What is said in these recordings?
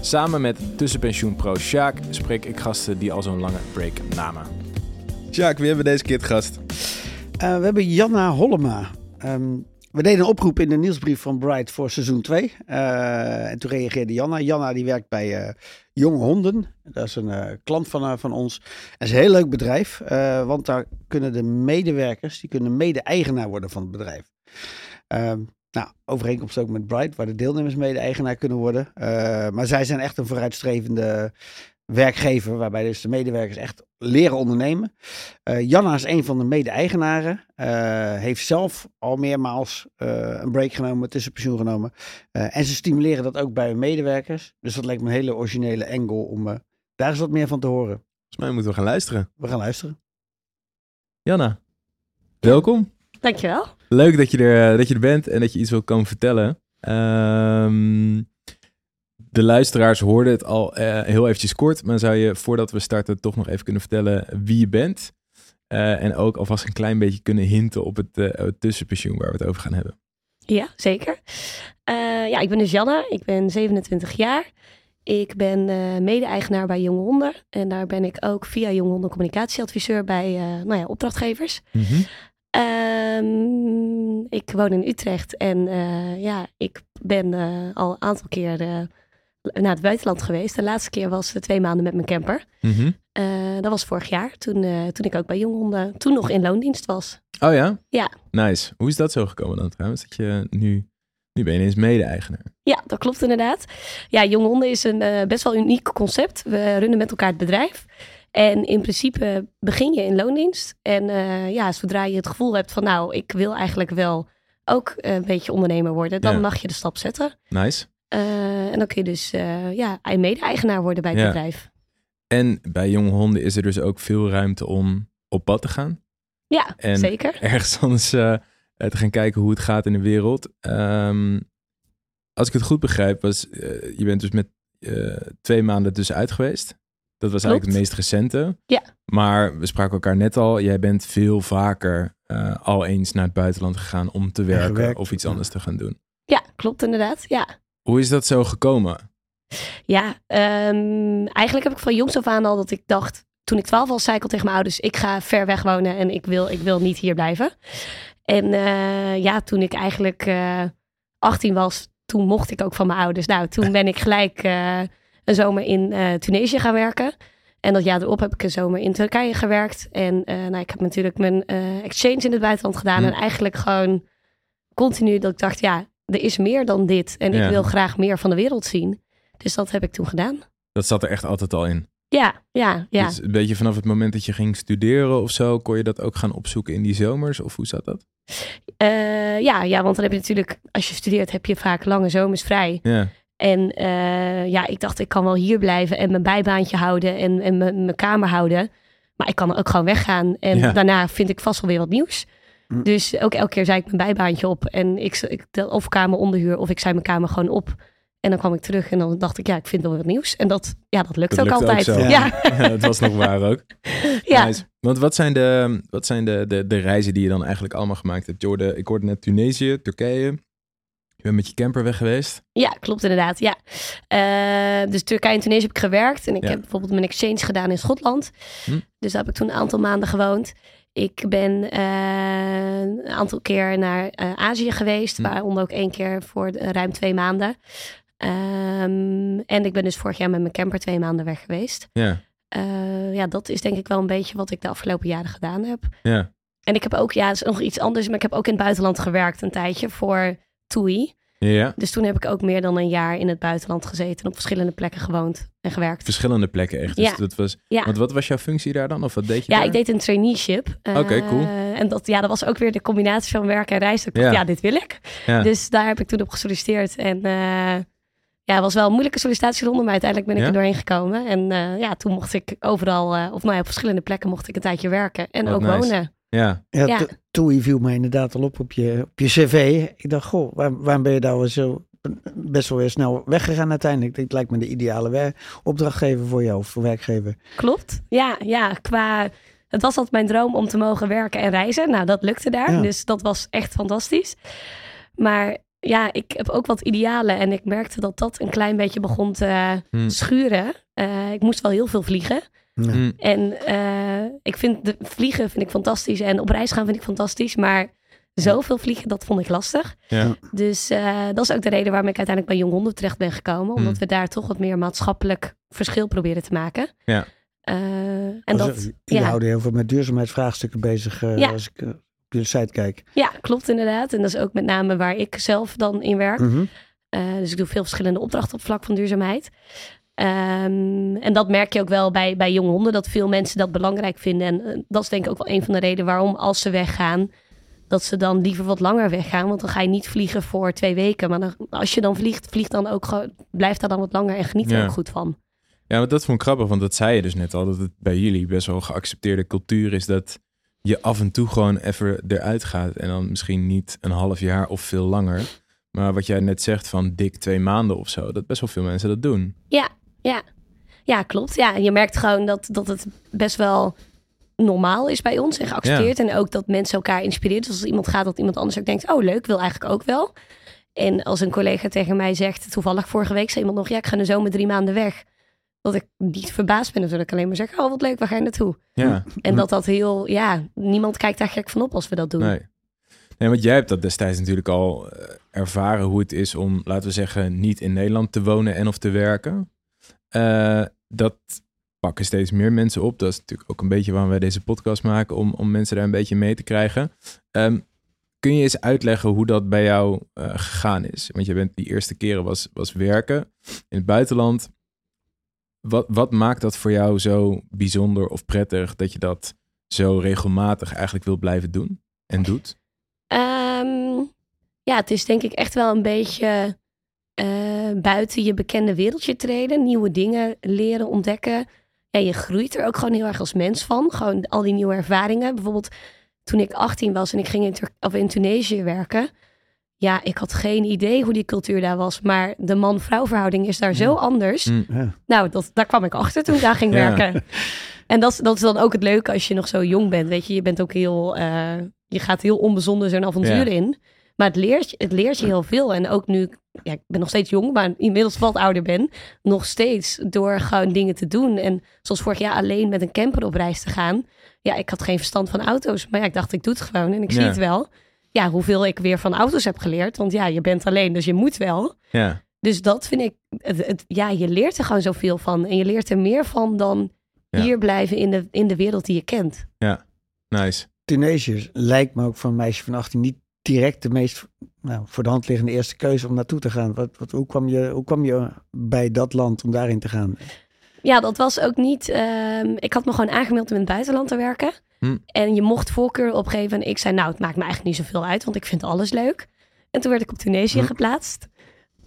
Samen met tussenpensioenpro Sjaak spreek ik gasten die al zo'n lange break namen. Sjaak, wie hebben we deze keer het gast? Uh, we hebben Janna Hollema. Ehm, we deden een oproep in de nieuwsbrief van Bright voor seizoen 2. Uh, en toen reageerde Janna. Janna die werkt bij uh, Jonge Honden. Dat is een klant van, van ons. Het is een heel leuk bedrijf. want daar kunnen de medewerkers, die kunnen mede-eigenaar worden van het bedrijf. Ehm, nou, overeenkomst ook met Bright, waar de deelnemers mede-eigenaar kunnen worden. maar zij zijn echt een vooruitstrevende werkgever, waarbij dus de medewerkers echt leren ondernemen. Uh, Janna is een van de mede-eigenaren. Uh, heeft zelf al meermaals een break genomen, tussenpensioen genomen. en ze stimuleren dat ook bij hun medewerkers. Dus dat lijkt me een hele originele angle om daar eens wat meer van te horen. Volgens mij moeten we gaan luisteren. We gaan luisteren. Janna, welkom. Dankjewel. Leuk dat je er, dat je er bent en dat je iets wil komen vertellen. Um, de luisteraars hoorden het al uh, heel eventjes kort, maar zou je voordat we starten toch nog even kunnen vertellen wie je bent? Uh, en ook alvast een klein beetje kunnen hinten op het, uh, het, tussenpensioen waar we het over gaan hebben. Ja, zeker. ja, ik ben dus Janna, ik ben 27 jaar. Ik ben mede-eigenaar bij Jonge Honden. En daar ben ik ook via Jonge Honden communicatieadviseur bij nou ja, opdrachtgevers. Mm -hmm. Um, ik woon in Utrecht en ja, ik ben al een aantal keer naar het buitenland geweest. De laatste keer was twee maanden met mijn camper. Mm -hmm. uh, dat was vorig jaar, toen, toen ik ook bij Jonghonden, toen nog in loondienst was. Oh ja? Ja. Nice. Hoe is dat zo gekomen dan trouwens? Dat je nu, nu ben je ineens mede-eigenaar. Ja, dat klopt inderdaad. Ja, Jonghonden is een best wel uniek concept. We runnen met elkaar het bedrijf. En in principe begin je in loondienst. En ja, zodra je het gevoel hebt van nou, ik wil eigenlijk wel ook een beetje ondernemer worden, dan ja. mag je de stap zetten. Nice. Uh, en dan kun je dus uh, ja, mede-eigenaar worden bij het ja. bedrijf. En bij jonge honden is er dus ook veel ruimte om op pad te gaan. Ja, en zeker. Ergens anders te gaan kijken hoe het gaat in de wereld. Um, als ik het goed begrijp, was je bent dus met twee maanden tussenuit geweest. Dat was eigenlijk het meest recente. Ja. Maar we spraken elkaar net al. Jij bent veel vaker al eens naar het buitenland gegaan om te werken gewerkt, of iets anders te gaan doen. Ja, klopt inderdaad. Ja. Hoe is dat zo gekomen? Ja, um, eigenlijk heb ik van jongs af aan al dat ik dacht, toen ik twaalf was, zei ik al tegen mijn ouders, ik ga ver weg wonen en ik wil, ik wil niet hier blijven. En uh, ja, toen ik eigenlijk uh, 18 was, toen mocht ik ook van mijn ouders. Nou, toen ben ik gelijk uh, een zomer in Tunesië gaan werken. En dat jaar erop heb ik een zomer in Turkije gewerkt. En nou, ik heb natuurlijk mijn exchange in het buitenland gedaan. Hm. En eigenlijk gewoon continu dat ik dacht, ja, er is meer dan dit. En ik wil graag meer van de wereld zien. Dus dat heb ik toen gedaan. Dat zat er echt altijd al in? Ja, ja, ja. Dus een beetje vanaf het moment dat je ging studeren of zo, kon je dat ook gaan opzoeken in die zomers? Of hoe zat dat? Uh, ja, ja, want dan heb je natuurlijk, als je studeert, heb je vaak lange zomers vrij. Ja. En uh, ja, ik dacht, ik kan wel hier blijven en mijn bijbaantje houden en, en mijn kamer houden. Maar ik kan ook gewoon weggaan. En ja. daarna vind ik vast wel weer wat nieuws. Mm. Dus ook elke keer zei ik mijn bijbaantje op. En ik, ik of kamer onderhuur of ik zei mijn kamer gewoon op. En dan kwam ik terug en dan dacht ik, ja, ik vind wel wat nieuws. En dat, ja, dat lukt dat ook altijd. Ook ja. Ja. ja, dat was nog waar ook. ja. Nice. Want wat zijn, de, wat zijn de, de, de reizen die je dan eigenlijk allemaal gemaakt hebt? Je hoorde, ik hoorde net Tunesië, Turkije. Je bent met je camper weg geweest? Ja, klopt inderdaad. Ja. Uh, dus Turkije en Tunesië heb ik gewerkt. En ik ja. heb bijvoorbeeld mijn exchange gedaan in Schotland. Hm. Dus daar heb ik toen een aantal maanden gewoond. Ik ben uh, een aantal keer naar uh, Azië geweest, hm. waaronder ook één keer voor ruim twee maanden. Um, en ik ben dus vorig jaar met mijn camper twee maanden weg geweest. Ja. Ja, dat is denk ik wel een beetje wat ik de afgelopen jaren gedaan heb. Ja. En ik heb ook, ja, is nog iets anders, maar ik heb ook in het buitenland gewerkt een tijdje voor TUI. Ja. Dus toen heb ik ook meer dan een jaar in het buitenland gezeten, op verschillende plekken gewoond en gewerkt. Verschillende plekken echt. Dus ja. dat was. Ja. Want wat was jouw functie daar dan? Of wat deed je? Ja, daar? ik deed een traineeship. Oké, okay, cool. Uh, en dat, ja, dat was ook weer de combinatie van werk en reizen. Ik dacht, Ja. ja, dit wil ik. Ja. Dus daar heb ik toen op gesolliciteerd. En uh, ja, het was wel een moeilijke sollicitatieronde, maar uiteindelijk ben ik Ja? er doorheen gekomen. En eh, ja, toen mocht ik overal, eh, of nou ja, op verschillende plekken mocht ik een tijdje werken en Wat ook nice. wonen. Ja, Ja, Ja. to- TUI viel mij inderdaad al op op je, op je cv. Ik dacht, goh, waar, waarom ben je daar wel zo best wel weer snel weggegaan uiteindelijk? Dit lijkt me de ideale opdrachtgever voor jou of voor werkgever. Klopt. Ja, ja, qua. Het was altijd mijn droom om te mogen werken en reizen. Nou, dat lukte daar. Ja. Dus dat was echt fantastisch. Maar ja, ik heb ook wat idealen. En ik merkte dat dat een klein beetje begon te Hm. schuren. Eh, ik moest wel heel veel vliegen. Ja. Hm. En eh, ik vind de vliegen vind ik fantastisch. En op reis gaan vind ik fantastisch. Maar zoveel vliegen, dat vond ik lastig. ja. Dus eh, dat is ook de reden waarom ik uiteindelijk bij Jong Honden terecht ben gekomen. Omdat Hmm. we daar toch wat meer maatschappelijk verschil proberen te maken. Ja. Eh, en Dus, dat, Jullie ja. houden heel veel met duurzaamheidsvraagstukken bezig Ja. als ik op jullie site kijk. ja, klopt inderdaad. En dat is ook met name waar ik zelf dan in werk. Mhm. Eh, dus ik doe veel verschillende opdrachten op vlak van duurzaamheid. Ehm, en dat merk je ook wel bij, bij jonge honden, dat veel mensen dat belangrijk vinden. En eh, dat is denk ik ook wel een van de redenen waarom als ze weggaan, dat ze dan liever wat langer weggaan. Want dan ga je niet vliegen voor twee weken. Maar dan, als je dan vliegt, vlieg dan ook blijf daar dan wat langer en geniet er Ja. ook goed van. Ja, maar dat vond ik grappig, want dat zei je dus net al, dat het bij jullie best wel geaccepteerde cultuur is dat je af en toe gewoon even eruit gaat en dan misschien niet een half jaar of veel langer. Maar wat jij net zegt van dik twee maanden of zo, dat best wel veel mensen dat doen. Ja, klopt. Ja, en je merkt gewoon dat, dat het best wel normaal is bij ons en geaccepteerd. En ook dat mensen elkaar inspireren. Dus als iemand gaat, dat iemand anders ook denkt, oh leuk, wil eigenlijk ook wel. En als een collega tegen mij zegt, toevallig vorige week zei iemand nog, ja, ik ga de zomer drie maanden weg. Dat ik niet verbaasd ben natuurlijk alleen maar zeg, oh wat leuk, waar ga je naartoe? Ja, En dat dat heel, ja, niemand kijkt daar gek van op als we dat doen. nee. Nee, want jij hebt dat destijds natuurlijk al eh, ervaren hoe het is om, laten we zeggen, niet in Nederland te wonen en of te werken. Eh, dat pakken steeds meer mensen op. Dat is natuurlijk ook een beetje waarom wij deze podcast maken, om, om mensen daar een beetje mee te krijgen. Ehm, kun je eens uitleggen hoe dat bij jou eh, gegaan is? Want je bent die eerste keren was, was werken in het buitenland. Wat, wat maakt dat voor jou zo bijzonder of prettig dat je dat zo regelmatig eigenlijk wil blijven doen en doet? Ehm, ja, het is denk ik echt wel een beetje eh, buiten je bekende wereldje treden. Nieuwe dingen leren, ontdekken. Ja, je groeit er ook gewoon heel erg als mens van. Gewoon al die nieuwe ervaringen. Bijvoorbeeld toen ik 18 was en ik ging in, Tur- of in Tunesië werken. Ja, ik had geen idee hoe die cultuur daar was. Maar de man-vrouw verhouding is daar zo anders. Mm. Ja. Nou, dat, daar kwam ik achter toen ik daar ging Ja. werken. En dat, is- dat is dan ook het leuke als je nog zo jong bent. Weet je, je bent ook heel, eh, je gaat heel onbezonnen zo'n avontuur Ja. in. Maar het leert, je- het leert je heel veel. En ook nu, ik- ja, ik ben nog steeds jong, maar inmiddels wat ouder ben, nog steeds door gewoon dingen te doen. En zoals vorig jaar alleen met een camper op reis te gaan. Ja, ik had geen verstand van auto's, maar ja, ik dacht, ik doe het gewoon en ik zie Ja. het wel. Ja, hoeveel ik weer van auto's heb geleerd. Want ja, je bent alleen, dus je moet wel. Ja, Dus dat vind ik, het, het- ja, je leert er gewoon zoveel van. En je leert er meer van dan Ja. hier blijven in de, in de wereld die je kent. nice. Tunesië lijkt me ook voor een meisje van 18 niet direct de meest nou, voor de hand liggende eerste keuze om naartoe te gaan. Wat, wat, hoe, kwam je, hoe kwam je bij dat land om daarin te gaan? Ja, dat was ook niet. ehm, ik had me gewoon aangemeld om in het buitenland te werken. Hm. En je mocht voorkeur opgeven. En ik zei, nou, het maakt me eigenlijk niet zoveel uit, want ik vind alles leuk. En toen werd ik op Tunesië Hm. geplaatst.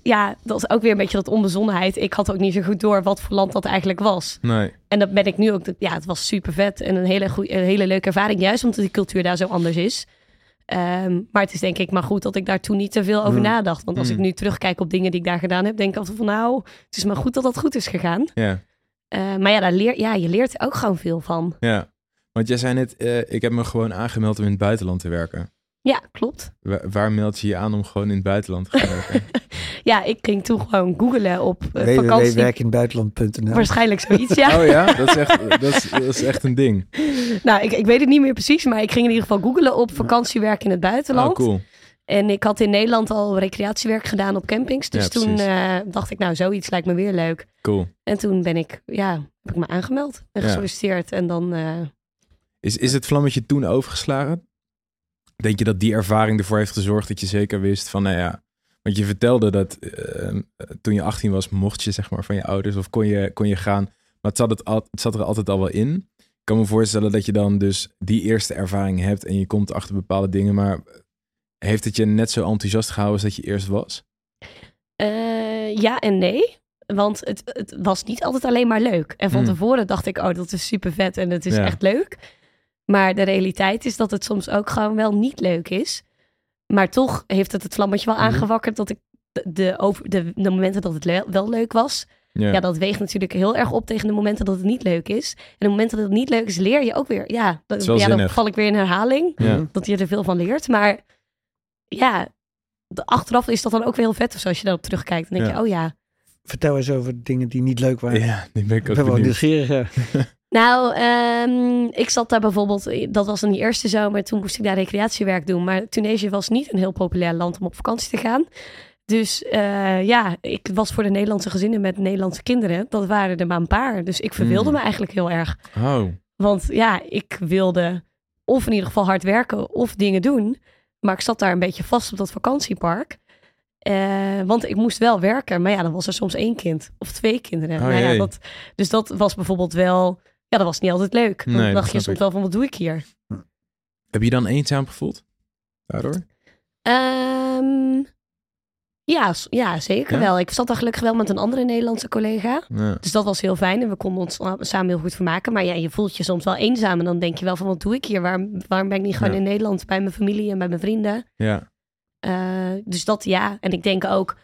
Ja, dat was ook weer een beetje dat onbezonnenheid. Ik had ook niet zo goed door wat voor land dat eigenlijk was. Nee. En dat ben ik nu ook. Ja, het was super vet en een hele, goeie, een hele leuke ervaring. Juist omdat die cultuur daar zo anders is. Ehm, maar het is denk ik maar goed dat ik daar toen niet te veel over Mm. nadacht. Want als Mm. ik nu terugkijk op dingen die ik daar gedaan heb, denk ik altijd van nou, het is maar goed dat dat goed is gegaan. Ja, Eh, maar ja, daar leer, ja, je leert er ook gewoon veel van. ja. Want jij zei net, eh, ik heb me gewoon aangemeld om in het buitenland te werken. Ja, klopt. Wa- waar meld je je aan om gewoon in het buitenland te gaan werken? Ja, ik ging toen gewoon googlen op eh, vakantie. www.werkinbuitenland.nl Waarschijnlijk zoiets, ja. Oh ja, dat is echt, dat is, dat is echt een ding. Nou, ik, ik weet het niet meer precies, maar ik ging in ieder geval googlen op vakantiewerk in het buitenland. Oh, cool. En ik had in Nederland al recreatiewerk gedaan op campings. Dus Ja, toen eh, dacht ik, nou, zoiets lijkt me weer leuk. Cool. En toen ben ik, ja, heb ik me aangemeld en Ja. gesolliciteerd. En dan, eh, Is, is het vlammetje toen overgeslagen? Denk je dat die ervaring ervoor heeft gezorgd dat je zeker wist van, nou ja, want je vertelde dat eh, toen je 18 was, mocht je zeg maar van je ouders of kon je, kon je gaan, maar het zat, het, al, het zat er altijd al wel in. Ik kan me voorstellen dat je dan dus die eerste ervaring hebt en je komt achter bepaalde dingen, maar heeft het je net zo enthousiast gehouden als dat je eerst was? eh, ja en nee. Want het, het was niet altijd alleen maar leuk. En van Hmm. tevoren dacht ik, oh, dat is super vet en het is Ja. echt leuk. Maar de realiteit is dat het soms ook gewoon wel niet leuk is. Maar toch heeft het het vlammetje wel Mhm. aangewakkerd dat ik de, de, over, de, de momenten dat het le- wel leuk was, Ja. ja. dat weegt natuurlijk heel erg op tegen de momenten dat het niet leuk is. En de momenten dat het niet leuk is, leer je ook weer. Ja, dat, dan val ik weer in herhaling. Ja. Dat je er veel van leert. Maar ja, de, achteraf is dat dan ook weer heel vet. Of zo, als je daarop terugkijkt. Dan denk je, oh ja. Vertel eens over dingen die niet leuk waren. Ja, die ben ik ook ben wel nieuwsgierig. eh. Nou, ehm, ik zat daar bijvoorbeeld, dat was dan die eerste zomer, toen moest ik daar recreatiewerk doen. Maar Tunesië was niet een heel populair land om op vakantie te gaan. Dus eh, ja, ik was voor de Nederlandse gezinnen met Nederlandse kinderen. Dat waren er maar een paar. Dus ik verveelde Hmm. me eigenlijk heel erg. Oh, Want ja, ik wilde of in ieder geval hard werken of dingen doen. Maar ik zat daar een beetje vast op dat vakantiepark. Eh, want ik moest wel werken. Maar ja, dan was er soms één kind of twee kinderen. Oh, nou ja, dat, dus dat was bijvoorbeeld wel... Ja, dat was niet altijd leuk. Dan Nee, dacht je soms wel van, wat doe ik hier? heb je dan eenzaam gevoeld? Daardoor? Ehm, ja, ja, zeker Ja? wel. Ik zat daar gelukkig wel met een andere Nederlandse collega. Ja. Dus dat was heel fijn en we konden ons samen heel goed vermaken. Maar ja, je voelt je soms wel eenzaam. En dan denk je wel van, wat doe ik hier? Waarom, waarom ben ik niet gewoon Ja. in Nederland bij mijn familie en bij mijn vrienden? ja. Eh, dus dat ja. En ik denk ook,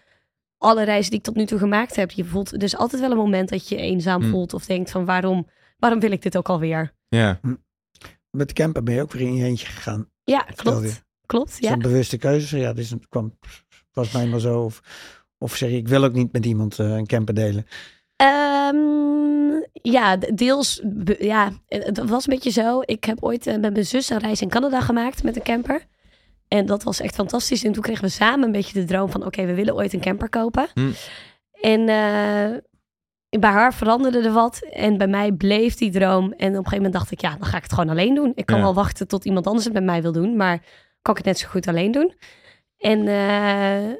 alle reizen die ik tot nu toe gemaakt heb, je voelt dus altijd wel een moment dat je je eenzaam Hm. voelt. Of denkt van, waarom, waarom wil ik dit ook alweer? Ja. Met de camper ben je ook weer in je eentje gegaan. Ja, klopt. Klopt, ja. een bewuste keuze? Ja, dus het kwam, was mij maar zo. Of, of zeg je, ik wil ook niet met iemand eh, een camper delen. Ehm, ja, deels. Ja, het was een beetje zo. Ik heb ooit eh, met mijn zus een reis in Canada gemaakt met een camper. En dat was echt fantastisch. En toen kregen we samen een beetje de droom van... oké, we willen ooit een camper kopen. Hm. En eh, bij haar veranderde er wat. En bij mij bleef die droom. En op een gegeven moment dacht ik... ja, dan ga ik het gewoon alleen doen. Ik kan Ja. wel wachten tot iemand anders het met mij wil doen. Maar kan ik het net zo goed alleen doen. En eh,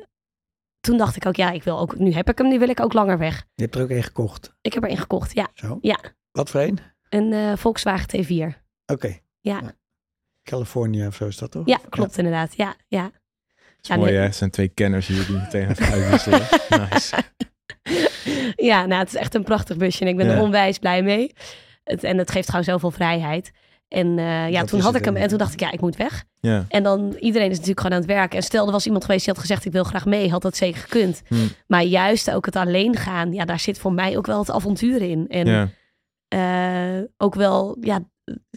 toen dacht ik ook... ja, ik wil ook, nu heb ik hem, nu wil ik ook langer weg. Je hebt er ook één gekocht. Ik heb er één gekocht, ja. Zo. Ja. Wat voor één? Een eh, Volkswagen T4. Oké. Ja. California of zo is dat toch? Ja, klopt inderdaad. Ja, ja. Ja, mooi, nee. hè? Het zijn twee kenners hier die meteen even uitwisselen. nice. Ja, nou, het is echt een prachtig busje en ik ben Ja. er onwijs blij mee. Het, en het geeft gewoon zoveel vrijheid. En eh, ja, Dat toen had ik hem en toen dacht ik, ja, ik moet weg. Ja. En dan, iedereen is natuurlijk gewoon aan het werk. En stel, er was iemand geweest die had gezegd, ik wil graag mee. Had dat zeker gekund. Hm. Maar juist ook het alleen gaan, ja, daar zit voor mij ook wel het avontuur in. En Ja. eh, ook wel, ja,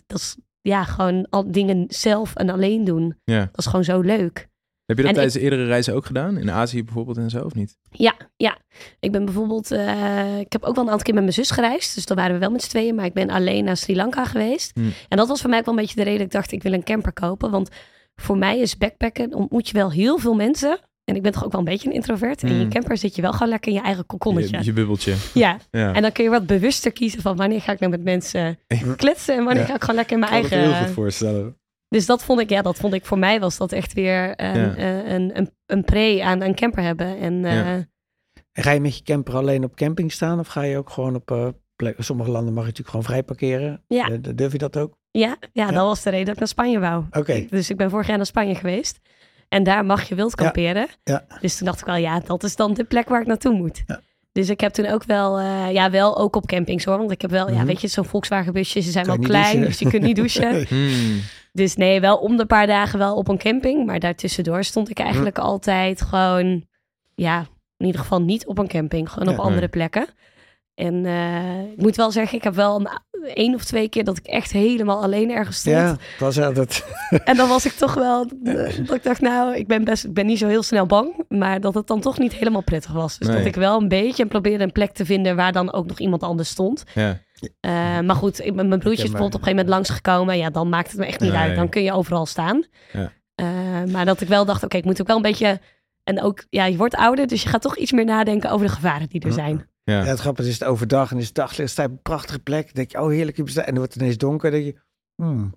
dat is ja, gewoon al dingen zelf en alleen doen. ja. Dat is gewoon zo leuk. Heb je dat En tijdens de eerdere reizen ook gedaan? In Azië bijvoorbeeld en zo, of niet? Ja, ja. Ik ben bijvoorbeeld, eh, ik heb ook wel een aantal keer met mijn zus gereisd. Dus dan waren we wel met z'n tweeën, maar ik ben alleen naar Sri Lanka geweest. Hmm. En dat was voor mij ook wel een beetje de reden dat ik dacht, ik wil een camper kopen. Want voor mij is backpacken, ontmoet je wel heel veel mensen. En ik ben toch ook wel een beetje een introvert. En in je Hmm. camper zit je wel gewoon lekker in je eigen kokonnetje. Je, je bubbeltje. Ja, Ja. en dan kun je wat bewuster kiezen van wanneer ga ik nou met mensen kletsen. En wanneer Ja. ga ik gewoon lekker in mijn Ik kan eigen... me heel goed voorstellen. Dus dat vond ik, ja, dat vond ik voor mij was dat echt weer een, Ja. eh, een, een, een pre aan een camper hebben. En eh. En ga je met je camper alleen op camping staan? Of ga je ook gewoon op plekken? Sommige landen mag je natuurlijk gewoon vrij parkeren. Ja. Durf je dat ook? Ja, ja, Ja. dat was de reden dat ik naar Spanje wou. Oké. Dus ik ben vorig jaar naar Spanje geweest. En daar mag je wild kamperen. Ja. Dus toen dacht ik wel, ja, dat is dan de plek waar ik naartoe moet. Ja. Dus ik heb toen ook wel, ja, wel ook op campings hoor. Want ik heb wel, ja, Mhm. weet je, zo'n Volkswagen busje, ze zijn Kan wel klein, dus je kunt niet douchen. Hmm. Dus nee, wel om de paar dagen wel op een camping. Maar daartussendoor stond ik eigenlijk altijd gewoon, ja, in ieder geval niet op een camping. Gewoon Ja, op andere nee. plekken. En eh, ik moet wel zeggen, ik heb wel een, één of twee keer dat ik echt helemaal alleen ergens stond. Ja, het was altijd. En dan was ik toch wel, eh, dat ik dacht, nou, ik ben best, ik ben niet zo heel snel bang, maar dat het dan toch niet helemaal prettig was. Dus Nee. dat ik wel een beetje probeerde een plek te vinden waar dan ook nog iemand anders stond. Ja. Eh, maar goed, ik, mijn broertje is bijvoorbeeld op een gegeven moment langsgekomen. Ja, dan maakt het me echt niet Nee. uit. Dan kun je overal staan. Ja. Eh, maar dat ik wel dacht, oké, ik moet ook wel een beetje... En ook, ja, je wordt ouder, dus je gaat toch iets meer nadenken over de gevaren die er zijn. Ja, Ja. het grappige is, het overdag en is het daglicht, sta je op een prachtige plek. Dan denk je, oh heerlijk. En dan wordt het ineens donker. Dan denk je, hmm,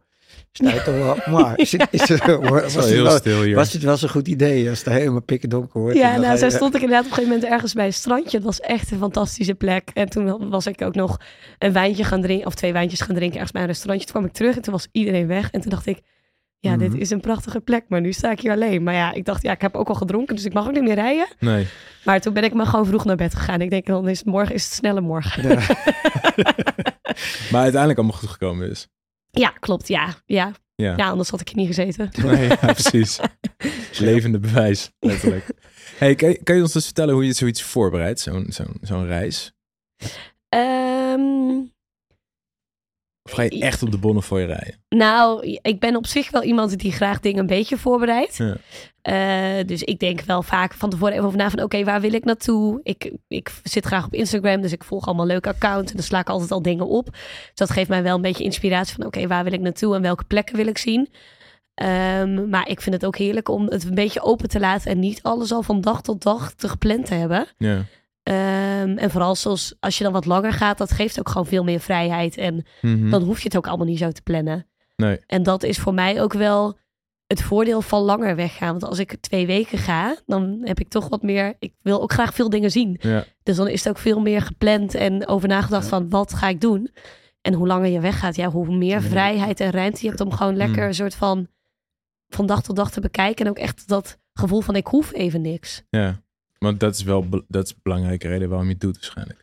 wel. Maar is het, is het, was, Het wel het heel wel, stil hier. was het wel zo'n goed idee als het helemaal pikken donker wordt? Ja, nou, zo stond ik inderdaad op een gegeven moment ergens bij een strandje. Het was echt een fantastische plek. En toen was ik ook nog een wijntje gaan drinken, of twee wijntjes gaan drinken ergens bij een restaurantje. Toen kwam ik terug en toen was iedereen weg. En toen dacht ik, Ja, dit Mhm. is een prachtige plek, maar nu sta ik hier alleen. Maar ja, ik dacht, ja, ik heb ook al gedronken, dus ik mag ook niet meer rijden. Nee. Maar toen ben ik maar gewoon vroeg naar bed gegaan. Ik denk, dan is het morgen is het snelle morgen. Ja. Maar uiteindelijk allemaal goed gekomen is. Ja, klopt, ja. Ja, Ja. ja anders had ik hier niet gezeten. Nee, ja, precies. Levende bewijs, letterlijk. Hey, kan, je, kan je ons dus vertellen hoe je zoiets voorbereidt, zo'n zo'n zo'n reis? Ehm, Of ga je echt op de bonnen voor je rijden? nou, ik ben op zich wel iemand die graag dingen een beetje voorbereidt. Ja. Eh, dus ik denk wel vaak van tevoren even over na van oké, waar wil ik naartoe? Ik, ik zit graag op Instagram, dus ik volg allemaal leuke accounts. En dan sla ik altijd al dingen op. Dus dat geeft mij wel een beetje inspiratie van oké, waar wil ik naartoe en welke plekken wil ik zien? Ehm, maar ik vind het ook heerlijk om het een beetje open te laten en niet alles al van dag tot dag te gepland te hebben. Ja. Ehm, en vooral zoals als je dan wat langer gaat, dat geeft ook gewoon veel meer vrijheid. En Mhm. dan hoef je het ook allemaal niet zo te plannen. Nee. En dat is voor mij ook wel het voordeel van langer weggaan. Want als ik twee weken ga, dan heb ik toch wat meer. Ik wil ook graag veel dingen zien. Ja. Dus dan is het ook veel meer gepland en over nagedacht Ja. van wat ga ik doen. En hoe langer je weggaat, ja, hoe meer vrijheid en ruimte je hebt om gewoon lekker Mm. een soort van van dag tot dag te bekijken. En ook echt dat gevoel van ik hoef even niks. ja. Want dat is wel dat is een belangrijke reden waarom je het doet waarschijnlijk.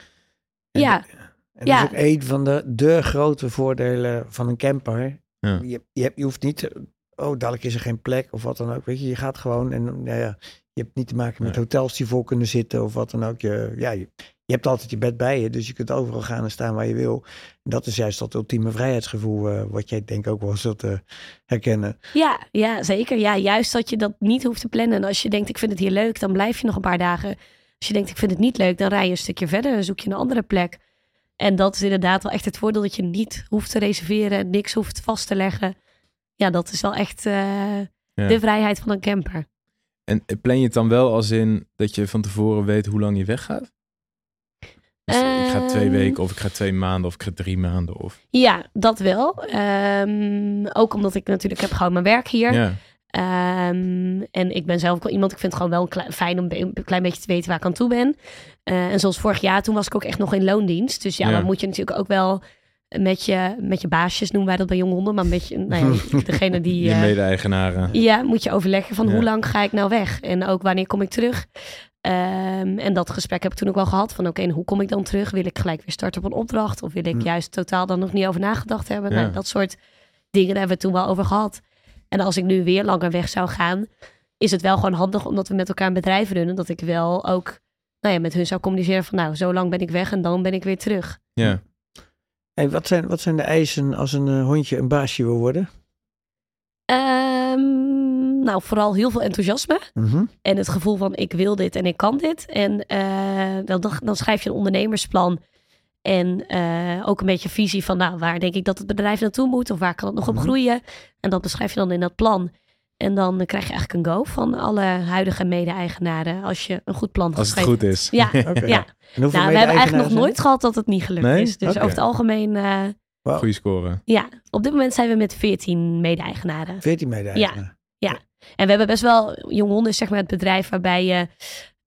En Ja. dat- En Ja. dat is ook een van de, de grote voordelen van een camper. Ja. Je, je, je hoeft niet, te- oh dadelijk is er geen plek of wat dan ook. Weet je, je gaat gewoon en nou ja, je hebt niet te maken met Nee. hotels die vol kunnen zitten of wat dan ook. Je, ja, je, je hebt altijd je bed bij je, dus je kunt overal gaan en staan waar je wil. En dat is juist dat ultieme vrijheidsgevoel, eh, wat jij denk ik ook wel zult eh, herkennen. Ja, ja, zeker. Ja, juist dat je dat niet hoeft te plannen. En als je denkt, ik vind het hier leuk, dan blijf je nog een paar dagen. Als je denkt, ik vind het niet leuk, dan rij je een stukje verder en zoek je een andere plek. En dat is inderdaad wel echt het voordeel dat je niet hoeft te reserveren en niks hoeft vast te leggen. Ja, dat is wel echt eh, Ja. de vrijheid van een camper. En plan je het dan wel als in dat je van tevoren weet hoe lang je weggaat? Dus ik ga twee Ehm. weken of ik ga twee maanden of ik ga drie maanden of... Ja, dat wel. Ehm, ook omdat ik natuurlijk heb gewoon mijn werk hier. Ja, Ehm, en ik ben zelf ook wel iemand, ik vind het gewoon wel klein, fijn om een klein beetje te weten waar ik aan toe ben. Eh, en zoals vorig jaar, toen was ik ook echt nog in loondienst. Dus ja, Ja. dan moet je natuurlijk ook wel met je, met je baasjes, noemen wij dat bij jonge honden, maar met je, nou ja, degene die... je eh, mede-eigenaren. ja, moet je overleggen van Ja. hoe lang ga ik nou weg? En ook wanneer kom ik terug? Ehm, en dat gesprek heb ik toen ook wel gehad. Van oké, en hoe kom ik dan terug? Wil ik gelijk weer starten op een opdracht? Of wil ik Hm. juist totaal dan nog niet over nagedacht hebben? Ja. Nou, dat soort dingen daar hebben we het toen wel over gehad. En als ik nu weer langer weg zou gaan, is het wel gewoon handig omdat we met elkaar een bedrijf runnen. Dat ik wel ook nou ja, met hun zou communiceren van nou, zo lang ben ik weg en dan ben ik weer terug. Ja. Hey, wat, zijn, wat zijn de eisen als een eh, hondje een baasje wil worden? Nou, vooral heel veel enthousiasme. Mhm. En het gevoel van ik wil dit en ik kan dit. En eh, dan, dan schrijf je een ondernemersplan. En eh, ook een beetje visie van nou, waar denk ik dat het bedrijf naartoe moet? Of waar kan het nog op Mhm. groeien? En dat beschrijf je dan in dat plan. En dan krijg je eigenlijk een go van alle huidige mede-eigenaren. Als je een goed plan Als het goed is. Ja, Oké. ja. Nou, we hebben eigenlijk nog zijn nooit gehad dat het niet gelukt Nee? is. Dus over het algemeen, eh, Wauw. Goeie score. ja, op dit moment zijn we met 14 mede-eigenaren. er? 14 mede-eigenaren. En we hebben best wel, Jong Honden is zeg maar het bedrijf waarbij je,